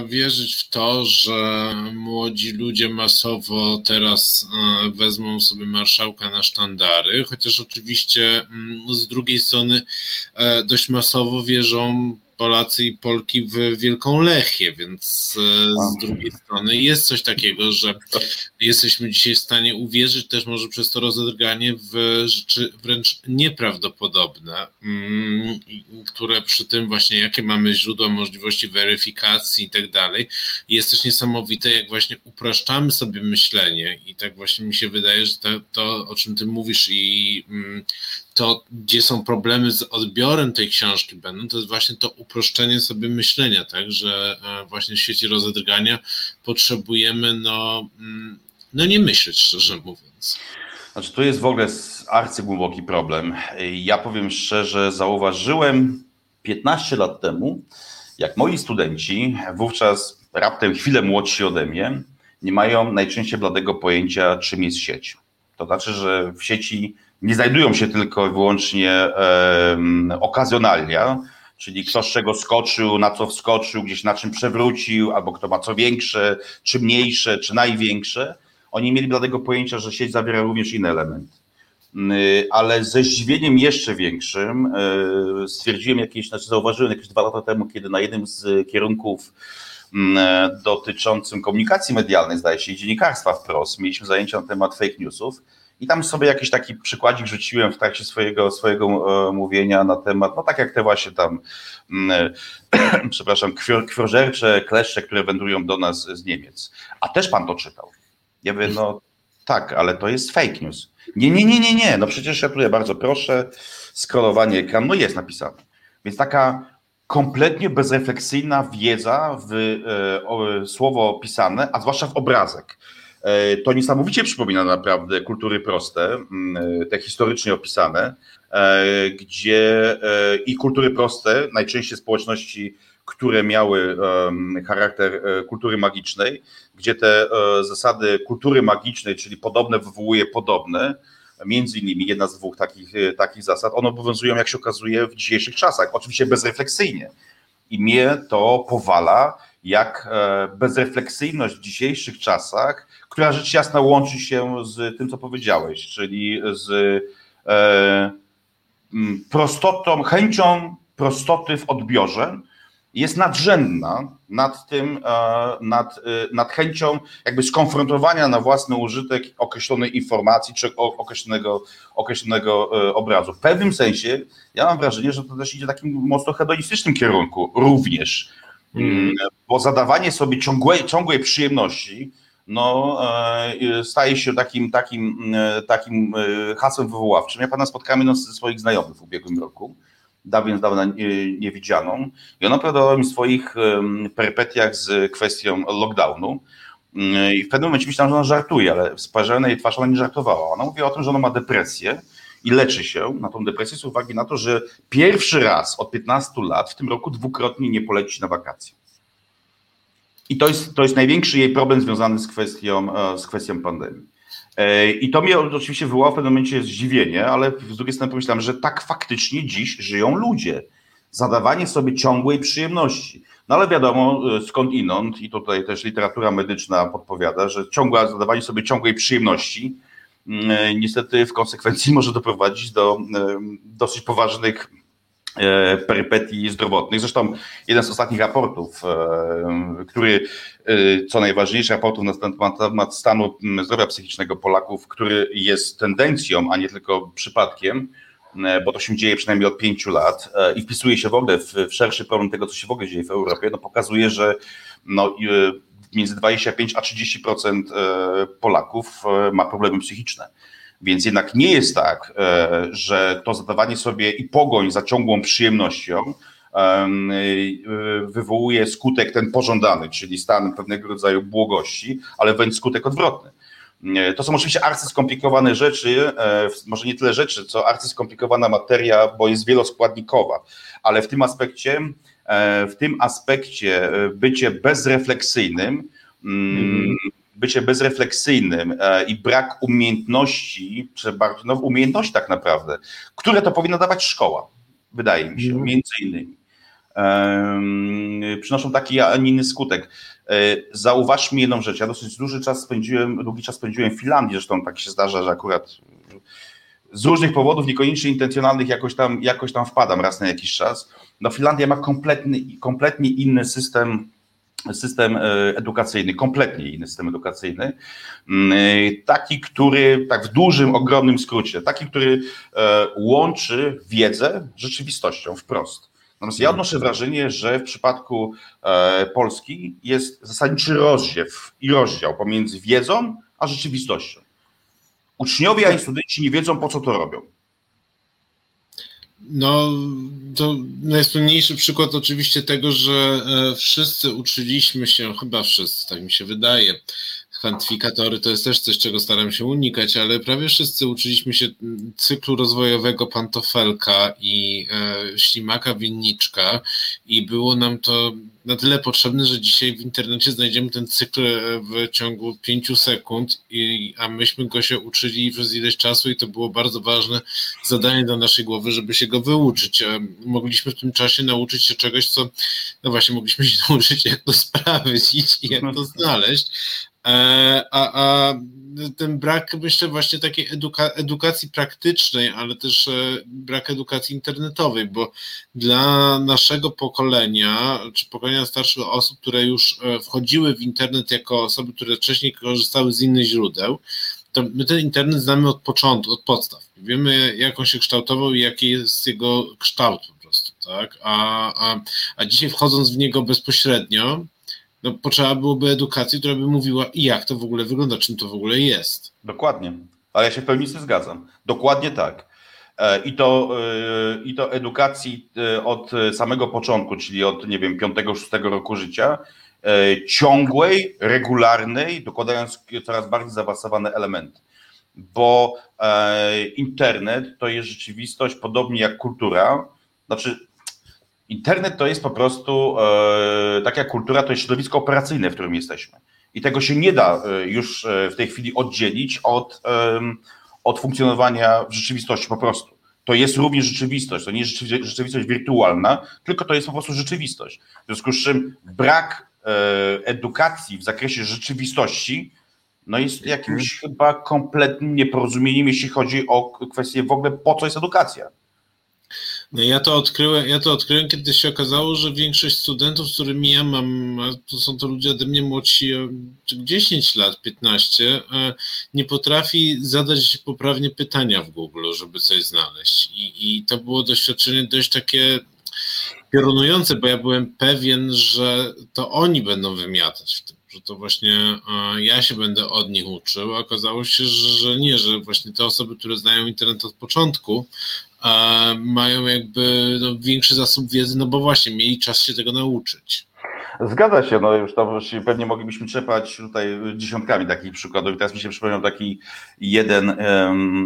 wierzyć w to, że młodzi ludzie masowo teraz e, wezmą sobie marszałka na sztandary, chociaż oczywiście mm, z drugiej strony e, dość masowo wierzą Polacy i Polki w Wielką Lechię, więc e, z drugiej strony jest coś takiego, że jesteśmy dzisiaj w stanie uwierzyć też może przez to rozedrganie w rzeczy wręcz nieprawdopodobne, mm, które przy tym właśnie jakie mamy źródła możliwości weryfikacji i tak dalej, jest też niesamowite, jak właśnie upraszczamy sobie myślenie. I tak właśnie mi się wydaje, że to, to o czym ty mówisz i mm, to, gdzie są problemy z odbiorem tej książki będą, to jest właśnie to uproszczenie sobie myślenia, tak, że e, właśnie w świecie rozedrgania potrzebujemy, no, mm, no nie myśleć, szczerze mówiąc. Znaczy, to jest w ogóle arcygłęboki problem. Ja powiem szczerze, zauważyłem 15 lat temu, jak moi studenci, wówczas raptem chwilę młodsi ode mnie, nie mają najczęściej bladego pojęcia, czym jest sieć. To znaczy, że w sieci nie znajdują się tylko i wyłącznie okazjonalia, czyli kto z czego skoczył, na co wskoczył, gdzieś na czym przewrócił, albo kto ma co większe, czy mniejsze, czy największe. Oni mieli dlatego pojęcia, że sieć zawiera również inne elementy. Mm, ale ze zdziwieniem jeszcze większym e, stwierdziłem jakieś, znaczy zauważyłem jakieś dwa lata temu, kiedy na jednym z kierunków mm, dotyczącym komunikacji medialnej, zdaje się, i dziennikarstwa wprost, mieliśmy zajęcia na temat fake newsów i tam sobie jakiś taki przykładzik rzuciłem w trakcie swojego, swojego e, mówienia na temat, no tak jak te właśnie tam, mm, e, przepraszam, kwior, kwiożercze kleszcze, które wędrują do nas z Niemiec. A też pan to czytał. Ja mówię, no tak, ale to jest fake news. Nie, nie, nie, nie, nie. No przecież ja tutaj bardzo proszę, scrollowanie ekranu, no jest napisane. Więc taka kompletnie bezrefleksyjna wiedza w e, słowo pisane, a zwłaszcza w obrazek. E, to niesamowicie przypomina naprawdę kultury proste, mm, te historycznie opisane, e, gdzie e, i kultury proste, najczęściej społeczności, które miały charakter kultury magicznej, gdzie te zasady kultury magicznej, czyli podobne wywołuje podobne, między innymi jedna z dwóch takich, takich zasad, one obowiązują, jak się okazuje, w dzisiejszych czasach, oczywiście bezrefleksyjnie. I mnie to powala, jak bezrefleksyjność w dzisiejszych czasach która rzecz jasna łączy się z tym, co powiedziałeś, czyli z e, prostotą, chęcią prostoty w odbiorze, jest nadrzędna nad tym, e, nad, e, nad chęcią jakby skonfrontowania na własny użytek określonej informacji czy określonego, określonego e, obrazu. W pewnym sensie ja mam wrażenie, że to też idzie w takim mocno hedonistycznym kierunku również, mm. Bo zadawanie sobie ciągłej, ciągłej przyjemności no, e, staje się takim, takim, e, takim e, hasłem wywoławczym. Ja pana spotkałem jedną ze swoich znajomych w ubiegłym roku, dawno, dawno niewidzianą i ona opowiadała mi swoich perpetiach z kwestią lockdownu i w pewnym momencie myślałem, że ona żartuje, ale spojrzałem na jej twarz, ona nie żartowała. Ona mówiła o tym, że ona ma depresję i leczy się na tą depresję z uwagi na to, że pierwszy raz od 15 lat w tym roku dwukrotnie nie poleci na wakacje. I to jest, to jest największy jej problem związany z kwestią, e, z kwestią pandemii. E, I to mnie oczywiście wywołało w pewnym momencie zdziwienie, ale z drugiej strony pomyślałem, że tak faktycznie dziś żyją ludzie. Zadawanie sobie ciągłej przyjemności. No ale wiadomo skąd inąd, i tutaj też literatura medyczna podpowiada, że ciągłe zadawanie sobie ciągłej przyjemności niestety w konsekwencji może doprowadzić do dosyć poważnych E, perypetii zdrowotnych. Zresztą jeden z ostatnich raportów, e, który, e, co najważniejsze, raportów na temat stanu zdrowia psychicznego Polaków, który jest tendencją, a nie tylko przypadkiem, bo to się dzieje przynajmniej od pięciu lat i wpisuje się w ogóle w, w szerszy problem tego, co się w ogóle dzieje w Europie, no pokazuje, że no, między 25 a 30% Polaków ma problemy psychiczne. Więc jednak nie jest tak, e, że to zadawanie sobie i pogoń za ciągłą przyjemnością e, wywołuje skutek ten pożądany, czyli stan pewnego rodzaju błogości, ale wręcz skutek odwrotny. E, to są oczywiście arcyskomplikowane rzeczy, może nie tyle rzeczy, co arcyskomplikowana materia, bo jest wieloskładnikowa, ale w tym aspekcie, w tym aspekcie bycie bezrefleksyjnym, mm, bycie bezrefleksyjnym e, i brak umiejętności, czy bardziej, no umiejętności tak naprawdę, które to powinna dawać szkoła, wydaje mi się, mm. między innymi. przynoszą taki, a nie inny skutek. E, zauważmy jedną rzecz, ja dosyć duży czas spędziłem, długi czas spędziłem w Finlandii, zresztą tak się zdarza, że akurat z różnych powodów, niekoniecznie intencjonalnych, jakoś tam, jakoś tam wpadam raz na jakiś czas. No Finlandia ma kompletny, kompletnie inny system system e, edukacyjny, kompletnie inny system edukacyjny, mm, e, taki, który, tak w dużym, ogromnym skrócie, taki, który e, łączy wiedzę z rzeczywistością wprost. Natomiast ja odnoszę wrażenie, że w przypadku Polski jest zasadniczy rozdziew i rozdział pomiędzy wiedzą a rzeczywistością. Uczniowie i studenci nie wiedzą, po co to robią. No, to najsłynniejszy przykład oczywiście tego, że e, wszyscy uczyliśmy się, chyba wszyscy, tak mi się wydaje, kwantyfikatory to jest też coś, czego staram się unikać, ale prawie wszyscy uczyliśmy się cyklu rozwojowego Pantofelka i e, ślimaka Winniczka i było nam to na tyle potrzebne, że dzisiaj w internecie znajdziemy ten cykl e, w ciągu pięciu sekund, i, a myśmy go się uczyli przez ileś czasu i to było bardzo ważne zadanie dla naszej głowy, żeby się go wyuczyć. Mogliśmy w tym czasie nauczyć się czegoś, co, no właśnie, mogliśmy się nauczyć, jak to sprawdzić i jak to znaleźć, E, a, a ten brak, myślę, właśnie takiej eduka edukacji praktycznej, ale też e, brak edukacji internetowej, bo dla naszego pokolenia, czy pokolenia starszych osób, które już e, wchodziły w internet jako osoby, które wcześniej korzystały z innych źródeł, to my ten internet znamy od początku, od podstaw. Wiemy, jak on się kształtował i jaki jest jego kształt po prostu, tak? A, a, a dzisiaj wchodząc w niego bezpośrednio, no, potrzeba byłoby edukacji, która by mówiła, jak to w ogóle wygląda, czym to w ogóle jest. Dokładnie, ale ja się w pełni z tym zgadzam. Dokładnie tak. E, I to, e, I to edukacji e, od samego początku, czyli od, nie wiem, 5-6 roku życia, ciągłej, regularnej, dokładając coraz bardziej zaawansowane elementy. Bo internet to jest rzeczywistość, podobnie jak kultura. Znaczy, Internet to jest po prostu, e, tak jak kultura, to jest środowisko operacyjne, w którym jesteśmy. I tego się nie da e, już e, w tej chwili oddzielić od, od funkcjonowania w rzeczywistości po prostu. To jest również rzeczywistość, to nie jest rzeczywistość wirtualna, tylko to jest po prostu rzeczywistość. W związku z czym brak edukacji w zakresie rzeczywistości no jest jakimś mhm. chyba kompletnym nieporozumieniem, jeśli chodzi o kwestię w ogóle po co jest edukacja. Ja to odkryłem, ja to odkryłem, kiedy się okazało, że większość studentów, z którymi ja mam, to są to ludzie ode mnie młodsi 10 lat, 15, e, nie potrafi zadać poprawnie pytania w Google, żeby coś znaleźć. I, i to było doświadczenie dość takie piorunujące, bo ja byłem pewien, że to oni będą wymiatać w tym, że to właśnie e, ja się będę od nich uczył, okazało się, że nie, że właśnie te osoby, które znają internet od początku, mają jakby no, większy zasób wiedzy, no bo właśnie mieli czas się tego nauczyć. Zgadza się, no już to pewnie moglibyśmy czepać tutaj dziesiątkami takich przykładów. Teraz mi się przypomniał taki jeden,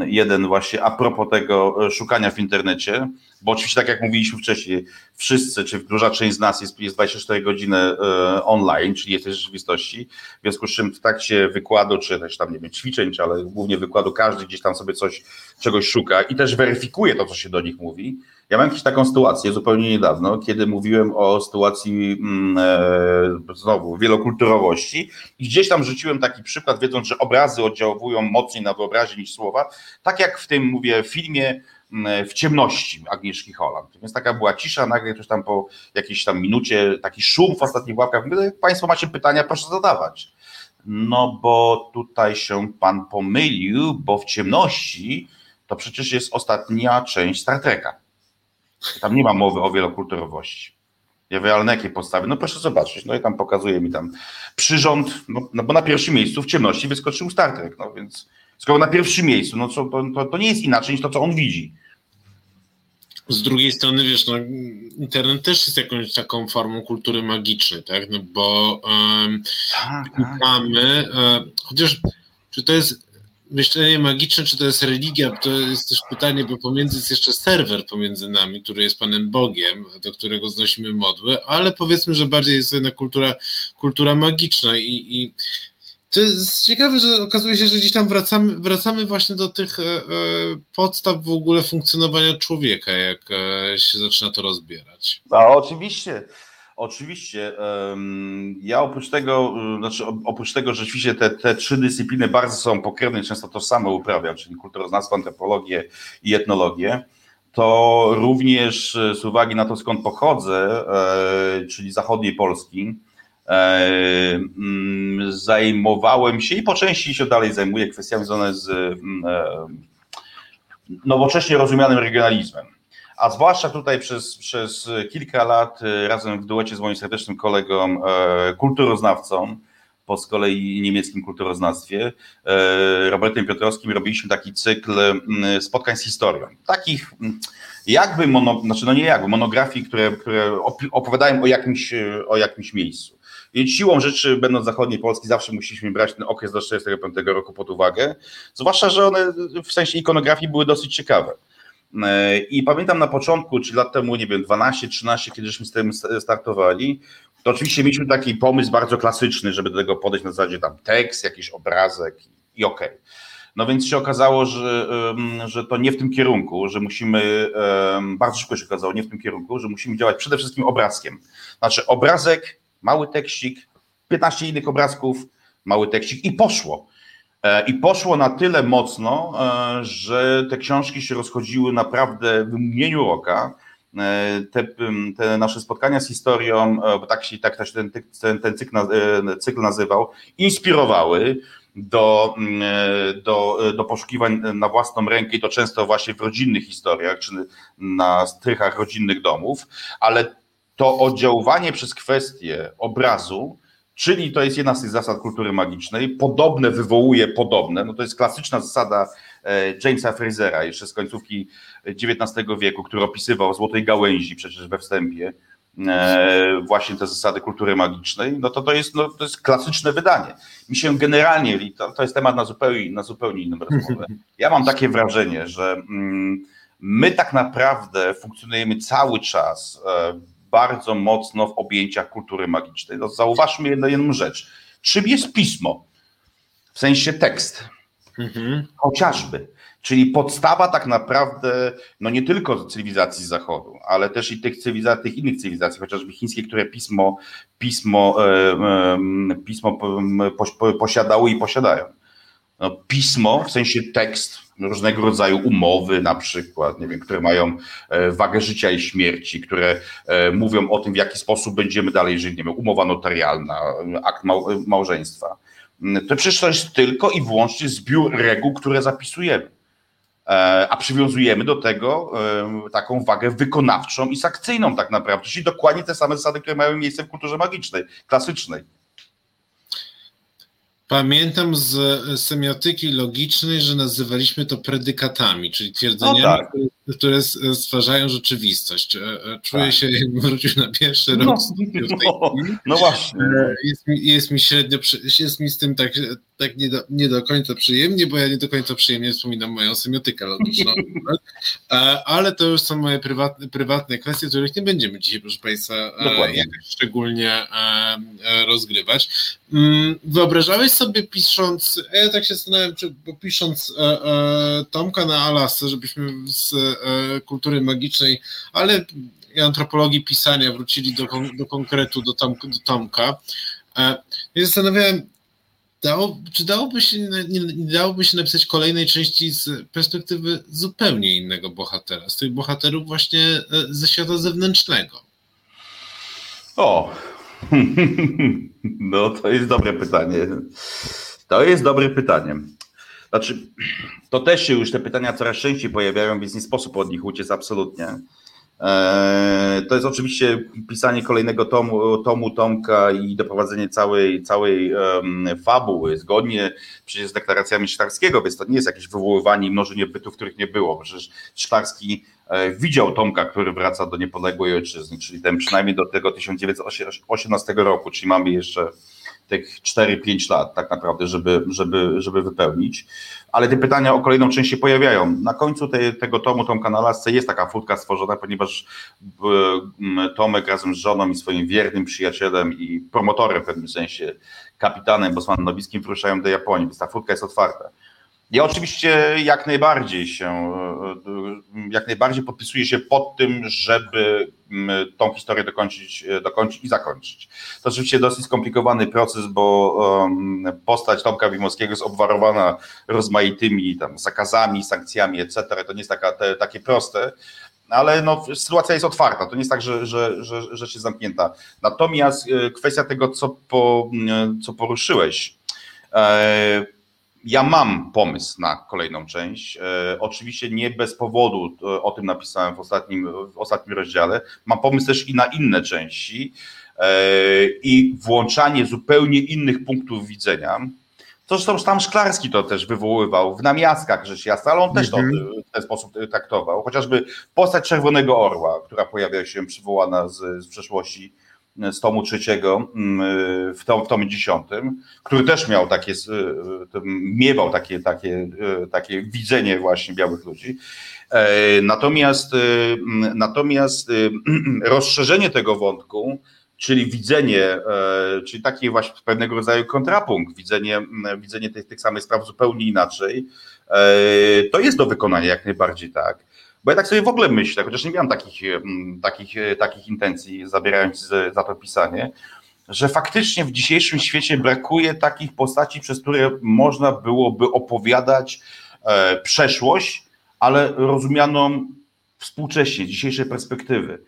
jeden właśnie a propos tego szukania w internecie. Bo oczywiście tak jak mówiliśmy wcześniej, wszyscy, czy duża część z nas jest, jest 24 godziny e, online, czyli jesteś w rzeczywistości, w związku z czym w trakcie wykładu, czy też tam, nie wiem, ćwiczeń, czy ale głównie wykładu, każdy gdzieś tam sobie coś, czegoś szuka i też weryfikuje to, co się do nich mówi. Ja mam jakąś taką sytuację zupełnie niedawno, kiedy mówiłem o sytuacji mm, e, znowu wielokulturowości i gdzieś tam rzuciłem taki przykład, wiedząc, że obrazy oddziałują mocniej na wyobraźnię niż słowa, tak jak w tym, mówię, filmie w ciemności Agnieszki Holland. Więc taka była cisza, nagle ktoś tam po jakiejś tam minucie, taki szum w ostatnich łapkach. Mówię, jak Państwo macie pytania, proszę zadawać. No bo tutaj się Pan pomylił, bo w ciemności to przecież jest ostatnia część Star Treka. Tam nie ma mowy o wielokulturowości. Ja mówię, ale na jakiej podstawie? No proszę zobaczyć. No i tam pokazuje mi tam przyrząd, no, no bo na pierwszym miejscu w ciemności wyskoczył Star Trek, no więc skoro na pierwszym miejscu, no to, to, to nie jest inaczej niż to, co on widzi. Z drugiej strony, wiesz, no, internet też jest jakąś taką formą kultury magicznej, tak? No bo um, mamy, um, chociaż czy to jest myślenie magiczne, czy to jest religia, to jest też pytanie, bo pomiędzy jest jeszcze serwer pomiędzy nami, który jest Panem Bogiem, do którego znosimy modły, ale powiedzmy, że bardziej jest jedna kultura, kultura magiczna i, i ciekawe, że okazuje się, że gdzieś tam wracamy, wracamy właśnie do tych e, e podstaw w ogóle funkcjonowania człowieka, jak e, się zaczyna to rozbierać. A oczywiście. Oczywiście. Ja oprócz tego, znaczy oprócz tego, że rzeczywiście te, te trzy dyscypliny bardzo są pokrewne, często to samo uprawiam, czyli kulturoznawstwo, antropologię i etnologię, to również z uwagi na to, skąd pochodzę, czyli zachodniej Polski, zajmowałem się i po części się dalej zajmuję kwestiami związane z mm, e, nowocześnie rozumianym regionalizmem a zwłaszcza tutaj przez, przez kilka lat y, razem w duecie z moim serdecznym kolegą, e, kulturoznawcą, po z kolei niemieckim kulturoznawstwie, e, Robertem Piotrowskim, robiliśmy taki cykl spotkań z historią. Takich jakby, mono, znaczy no nie jakby, monografii, które, które opowiadają o jakimś, o jakimś miejscu. Siłą rzeczy, będąc zachodniej Polski, zawsze musieliśmy brać ten okres do 1945 roku pod uwagę, zwłaszcza, że one w sensie ikonografii były dosyć ciekawe. E, I pamiętam na początku, czy lat temu, nie wiem, 12, 13, kiedyśmy z tym startowali, to oczywiście mieliśmy taki pomysł bardzo klasyczny, żeby do tego podejść na zasadzie tam tekst, jakiś obrazek i okej. Okay. No więc się okazało, że, że to nie w tym kierunku, że musimy, bardzo szybko się okazało, nie w tym kierunku, że musimy działać przede wszystkim obrazkiem. Znaczy obrazek, mały tekstik, 15 innych obrazków, mały tekstik i poszło. E, I poszło na tyle mocno, e, że te książki się rozchodziły naprawdę w mgnieniu oka. E, te, te, nasze spotkania z historią, bo tak się tak ten, ten, ten cykl, cykl nazywał, inspirowały do, do, do poszukiwań na własną rękę i to często właśnie w rodzinnych historiach, czy na strychach rodzinnych domów, ale to oddziaływanie przez kwestię obrazu Czyli to jest jedna z tych zasad kultury magicznej. Podobne wywołuje podobne. No to jest klasyczna zasada e, Jamesa Frasera jeszcze z końcówki XIX wieku, który opisywał złotej gałęzi przecież we wstępie e, właśnie te zasady kultury magicznej, no to to jest, no, to jest klasyczne wydanie. Mi się generalnie, to, to jest temat na zupełnie, na zupełnie inną rozmowę. Ja mam takie wrażenie, że mm, my tak naprawdę funkcjonujemy cały czas e, bardzo mocno w objęciach kultury magicznej. No, zauważmy jedną, jedną rzecz. Czym jest pismo? W sensie tekst. Mhm. Chociażby. Czyli podstawa tak naprawdę, no nie tylko cywilizacji zachodu, ale też i tych, cywilizacji, tych innych cywilizacji, chociażby chińskie, które pismo, pismo, e, pismo posiadały i posiadają. No, pismo, w sensie tekst, różnego rodzaju umowy na przykład, nie wiem, które mają e, wagę życia i śmierci, które e, mówią o tym, w jaki sposób będziemy dalej żyć, nie wiem, umowa notarialna, akt małżeństwa. Mm, to przecież to jest tylko i wyłącznie zbiór reguł, które zapisujemy, e, a przywiązujemy do tego taką wagę wykonawczą i sakcyjną tak naprawdę, czyli dokładnie te same zasady, które mają miejsce w kulturze magicznej, klasycznej. Pamiętam z semiotyki logicznej, że nazywaliśmy to predykatami, czyli twierdzeniami, no tak. które stwarzają rzeczywistość. E, e, czuję tak. się, jakbym wrócił na pierwszy no, rok no, no, no właśnie. E, jest mi, jest mi średnio, jest mi z tym tak, tak nie, do, nie do końca przyjemnie, bo ja nie do końca przyjemnie wspominam moją semiotykę logiczną. Ale to już są moje prywatne, prywatne kwestie, których nie będziemy dzisiaj, proszę Państwa, Dokładnie. szczególnie rozgrywać. Mm, wyobrażałeś sobie pisząc, ja tak się zastanawiam, czy bo pisząc e, e, Tomka na Alasce, żebyśmy z e, kultury magicznej, ale i antropologii pisania wrócili do, do konkretu, do, Tom, do Tomka. E, ja zastanawiałem, dało, czy dałoby się, nie, nie dałoby się napisać kolejnej części z perspektywy zupełnie innego bohatera, z tych bohaterów właśnie e, ze świata zewnętrznego. O, no to jest dobre pytanie. To jest dobre pytanie. Znaczy, to też się już te pytania coraz częściej pojawiają, więc nie sposób od nich uciec absolutnie. Eee, to jest oczywiście pisanie kolejnego tomu, tomu Tomka i doprowadzenie całej, całej fabuły zgodnie przecież z deklaracjami Sztarskiego, więc to nie jest jakieś wywoływanie i mnożenie bytów, których nie było. Przecież Sztarski e, widział Tomka, który wraca do niepodległej ojczyzny, czyli ten przynajmniej do tego 1918 roku, czyli mamy jeszcze tych 4-5 lat tak naprawdę, żeby, żeby, żeby wypełnić. Ale te pytania o kolejną część się pojawiają. Na końcu te, tego tomu, tą kanalasce jest taka furtka stworzona, ponieważ Tomek razem z żoną i swoim wiernym przyjacielem i promotorem w pewnym sensie, kapitanem Bosmanem Nowickim wyruszają do Japonii, więc ta furtka jest otwarta. Ja oczywiście jak najbardziej się, jak najbardziej podpisuję się pod tym, żeby mm, tą historię dokończyć, dokończyć i zakończyć. To oczywiście dosyć skomplikowany proces, bo postać Tomka Wimowskiego jest obwarowana rozmaitymi tam zakazami, sankcjami, etc. To nie jest taka, te, takie proste, ale no, sytuacja jest otwarta, to nie jest tak, że, że, że rzecz zamknięta. Natomiast e, kwestia tego, co, po, co poruszyłeś, e, ja mam pomysł na kolejną część. E, oczywiście nie bez powodu e, o tym napisałem w ostatnim, w ostatnim rozdziale. Mam pomysł też i na inne części e, i włączanie zupełnie innych punktów widzenia. Zresztą tam Szklarski to też wywoływał w namiastkach rzecz jasna, ale on też to mhm. w ten sposób traktował. Chociażby postać Czerwonego Orła, która pojawia się przywołana z, z przeszłości z tomu trzeciego mm, w, tom, w tomie dziesiątym, który też miał takie, miewał takie, takie, takie widzenie właśnie białych ludzi. E, natomiast, e, natomiast e, rozszerzenie tego wątku, czyli widzenie, czyli taki właśnie pewnego rodzaju kontrapunkt, widzenie, widzenie tych, tych samych spraw zupełnie inaczej, to jest do wykonania jak najbardziej tak. Bo ja tak sobie w ogóle myślę, chociaż nie miałem takich, takich, takich intencji, zabierając za to pisanie, że faktycznie w dzisiejszym świecie brakuje takich postaci, przez które można byłoby opowiadać e, przeszłość, ale rozumianą współcześnie, dzisiejszej perspektywy.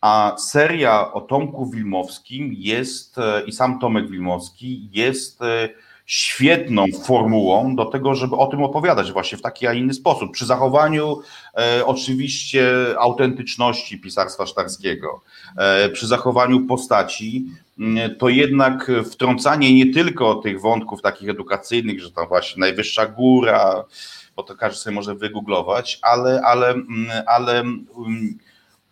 A seria o Tomku Wilmowskim jest, e, i sam Tomek Wilmowski jest e, świetną formułą do tego, żeby o tym opowiadać właśnie w taki, a inny sposób. Przy zachowaniu e, oczywiście autentyczności pisarstwa sztarskiego, e, przy zachowaniu postaci, to jednak wtrącanie nie tylko tych wątków takich edukacyjnych, że tam właśnie najwyższa góra, bo to każdy sobie może wygooglować, ale, ale, ale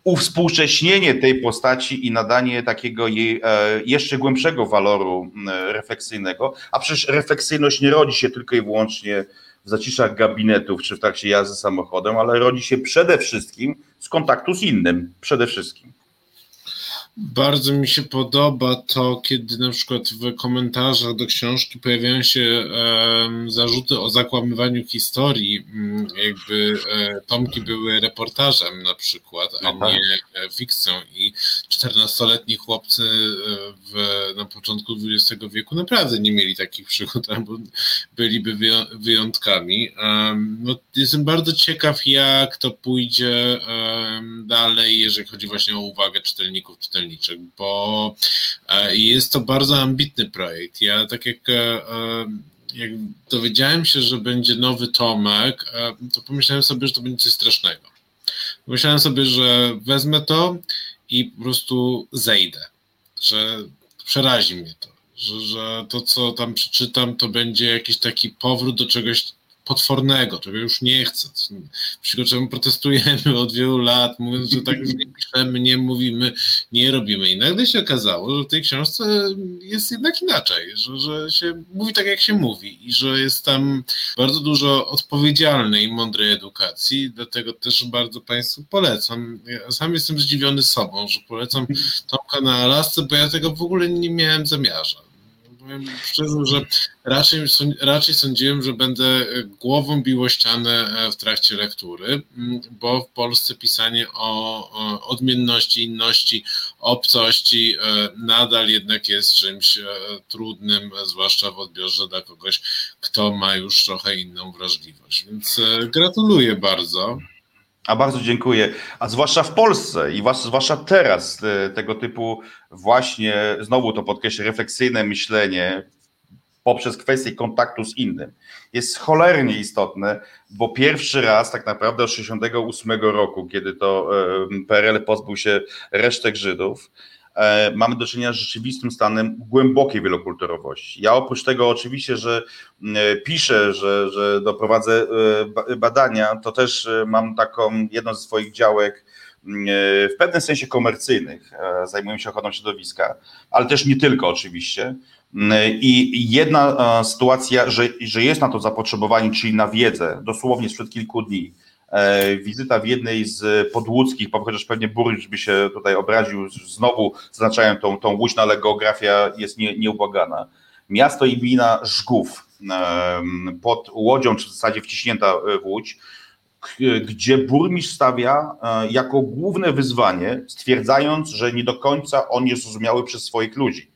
uwspółcześnienie tej postaci i nadanie takiego jej e, jeszcze głębszego waloru refleksyjnego, a przecież refleksyjność nie rodzi się tylko i wyłącznie w zaciszach gabinetów czy w trakcie jazdy samochodem, ale rodzi się przede wszystkim z kontaktu z innym, przede wszystkim. Bardzo mi się podoba to, kiedy na przykład w komentarzach do książki pojawiają się zarzuty o zakłamywaniu historii, mm, jakby e, tomki były reportażem na przykład, a no tak. nie e, fikcją i 14-letni chłopcy e, w, na początku XX wieku naprawdę nie mieli takich przygód, albo byliby wyjątkami. no, jestem bardzo ciekaw, jak to pójdzie dalej, jeżeli chodzi właśnie o uwagę czytelników, czytelników bo e, jest to bardzo ambitny projekt. Ja tak jak e, jak dowiedziałem się, że będzie nowy Tomek, e, to pomyślałem sobie, że to będzie coś strasznego. Myślałem sobie, że wezmę to i po prostu zejdę, że przerazi mnie to, że, że to, co tam przeczytam, to będzie jakiś taki powrót do czegoś potwornego, czego już nie chcę, przeciwko czemu protestujemy od wielu lat, mówiąc, że tak nie piszemy, nie mówimy, nie robimy. I nagle się okazało, że w tej książce jest jednak inaczej, że, że się mówi tak, jak się mówi i że jest tam bardzo dużo odpowiedzialnej i mądrej edukacji, dlatego też bardzo Państwu polecam. Ja sam jestem zdziwiony sobą, że polecam Tomka na Alasce, bo ja tego w ogóle nie miałem zamiarza powiem szczerze, że raczej, raczej sądziłem, że będę e, głową biło ścianę e, w trakcie lektury, bo w Polsce pisanie o odmienności, inności, obcości e, nadal jednak jest czymś trudnym, zwłaszcza w odbiorze dla kogoś, kto ma już trochę inną wrażliwość. Więc gratuluję bardzo. A bardzo dziękuję. A zwłaszcza w Polsce i zwłaszcza teraz e, tego typu właśnie, znowu to podkreślę, refleksyjne myślenie poprzez kwestię kontaktu z innym jest cholernie istotne, bo pierwszy raz tak naprawdę od 1968 roku, kiedy to e, PRL pozbył się resztek Żydów, mamy do czynienia z rzeczywistym stanem głębokiej wielokulturowości. Ja oprócz tego oczywiście, że e, piszę, że, że doprowadzę e, badania, to też mam taką jedną ze swoich działek w pewnym sensie komercyjnych, zajmuję się ochroną środowiska, ale też nie tylko oczywiście. I jedna sytuacja, że, że jest na to zapotrzebowanie, czyli na wiedzę, dosłownie sprzed kilku dni, E, wizyta w jednej z podłódzkich, chociaż pewnie burmistrz by się tutaj obraził, znowu zaznaczają tą, tą łódź, ale geografia jest nie, nieubłagana. Miasto i gmina Żgów pod Łodzią, czy w zasadzie wciśnięta w Łódź, gdzie burmistrz stawia e, jako główne wyzwanie, stwierdzając, że nie do końca on jest zrozumiały przez swoich ludzi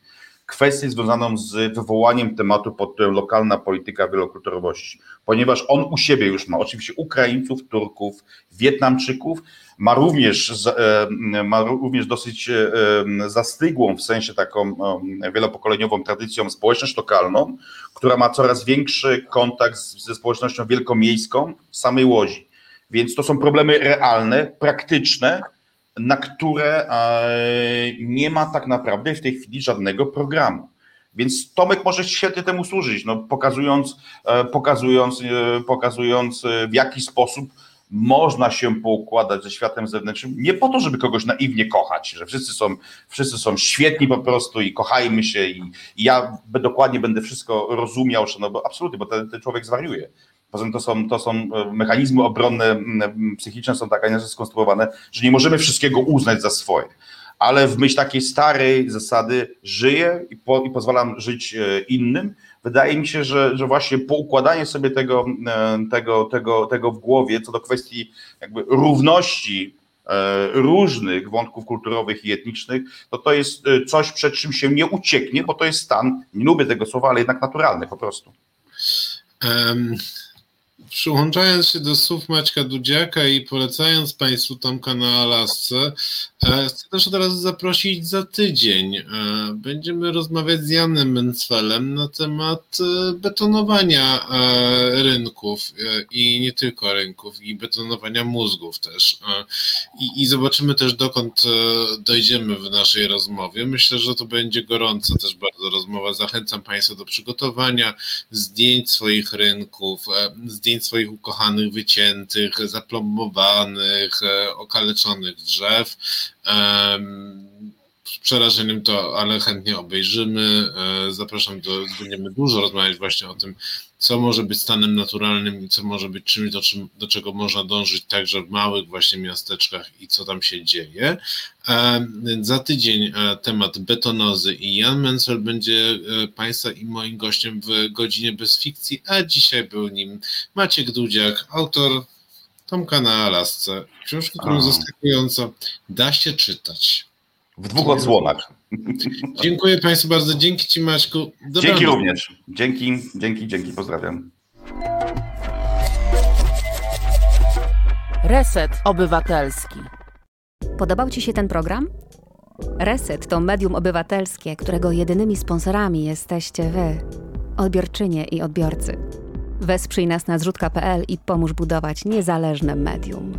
kwestię związaną z wywołaniem tematu pod lokalna polityka wielokulturowości, ponieważ on u siebie już ma oczywiście Ukraińców, Turków, Wietnamczyków, ma również, e, ma również dosyć e, zastygłą w sensie taką wielopokoleniową tradycją społeczność lokalną, która ma coraz większy kontakt ze społecznością wielkomiejską samej Łodzi. Więc to są problemy realne, praktyczne, na które e, nie ma tak naprawdę w tej chwili żadnego programu. Więc Tomek może świetnie temu służyć, no, pokazując, e, pokazując, e, pokazując w jaki sposób można się poukładać ze światem zewnętrznym, nie po to, żeby kogoś naiwnie kochać, że wszyscy są, wszyscy są świetni po prostu i kochajmy się i, i ja dokładnie będę wszystko rozumiał, no bo absolutnie, bo ten, ten człowiek zwariuje. Poza tym to są, to są e, mechanizmy obronne, psychiczne są tak inaczej skonstruowane, że nie możemy wszystkiego uznać za swoje. Ale w myśl takiej starej zasady żyję i, po, i pozwalam żyć e, innym, wydaje mi się, że, że właśnie poukładanie sobie tego, e, tego, tego, tego w głowie co do kwestii jakby równości różnych wątków kulturowych i etnicznych, to to jest coś, przed czym się nie ucieknie, bo to jest stan, nie lubię tego słowa, ale jednak naturalny po prostu. Um, Przyłączając się do słów Maćka Dudziaka i polecając Państwu Tomka na Alasce, e, chcę też od razu zaprosić za tydzień. E, będziemy rozmawiać z Janem Mencfelem na temat e, betonowania rynków i nie tylko rynków, i betonowania mózgów też. I, i zobaczymy też, dokąd dojdziemy w naszej rozmowie. Myślę, że to będzie gorąca też bardzo rozmowa. Zachęcam Państwa do przygotowania zdjęć swoich rynków, zdjęć swoich ukochanych, wyciętych, zaplombowanych, e, okaleczonych drzew. Z przerażeniem to, ale chętnie obejrzymy. E, zapraszam do, będziemy dużo rozmawiać właśnie o tym, co może być stanem naturalnym i co może być czymś, do, czym, do czego można dążyć także w małych właśnie miasteczkach i co tam się dzieje. E, za tydzień e, temat betonozy i Jan Mencel będzie e, Państwa i moim gościem w godzinie bez fikcji, a dzisiaj był nim Maciek Dudziak, autor Tomka na Alasce. Książki, którą zaskakująco da się czytać. W dwóch odsłonach. Dziękuję Państwu bardzo. Dzięki Ci, Maćku. Dobranoc. Dzięki również. Dzięki, dzięki, dzięki. Pozdrawiam. Reset Obywatelski. Podobał Ci się ten program? Reset to medium obywatelskie, którego jedynymi sponsorami jesteście Wy, odbiorczynie i odbiorcy. Wesprzyj nas na zrzutka.pl i pomóż budować niezależne medium.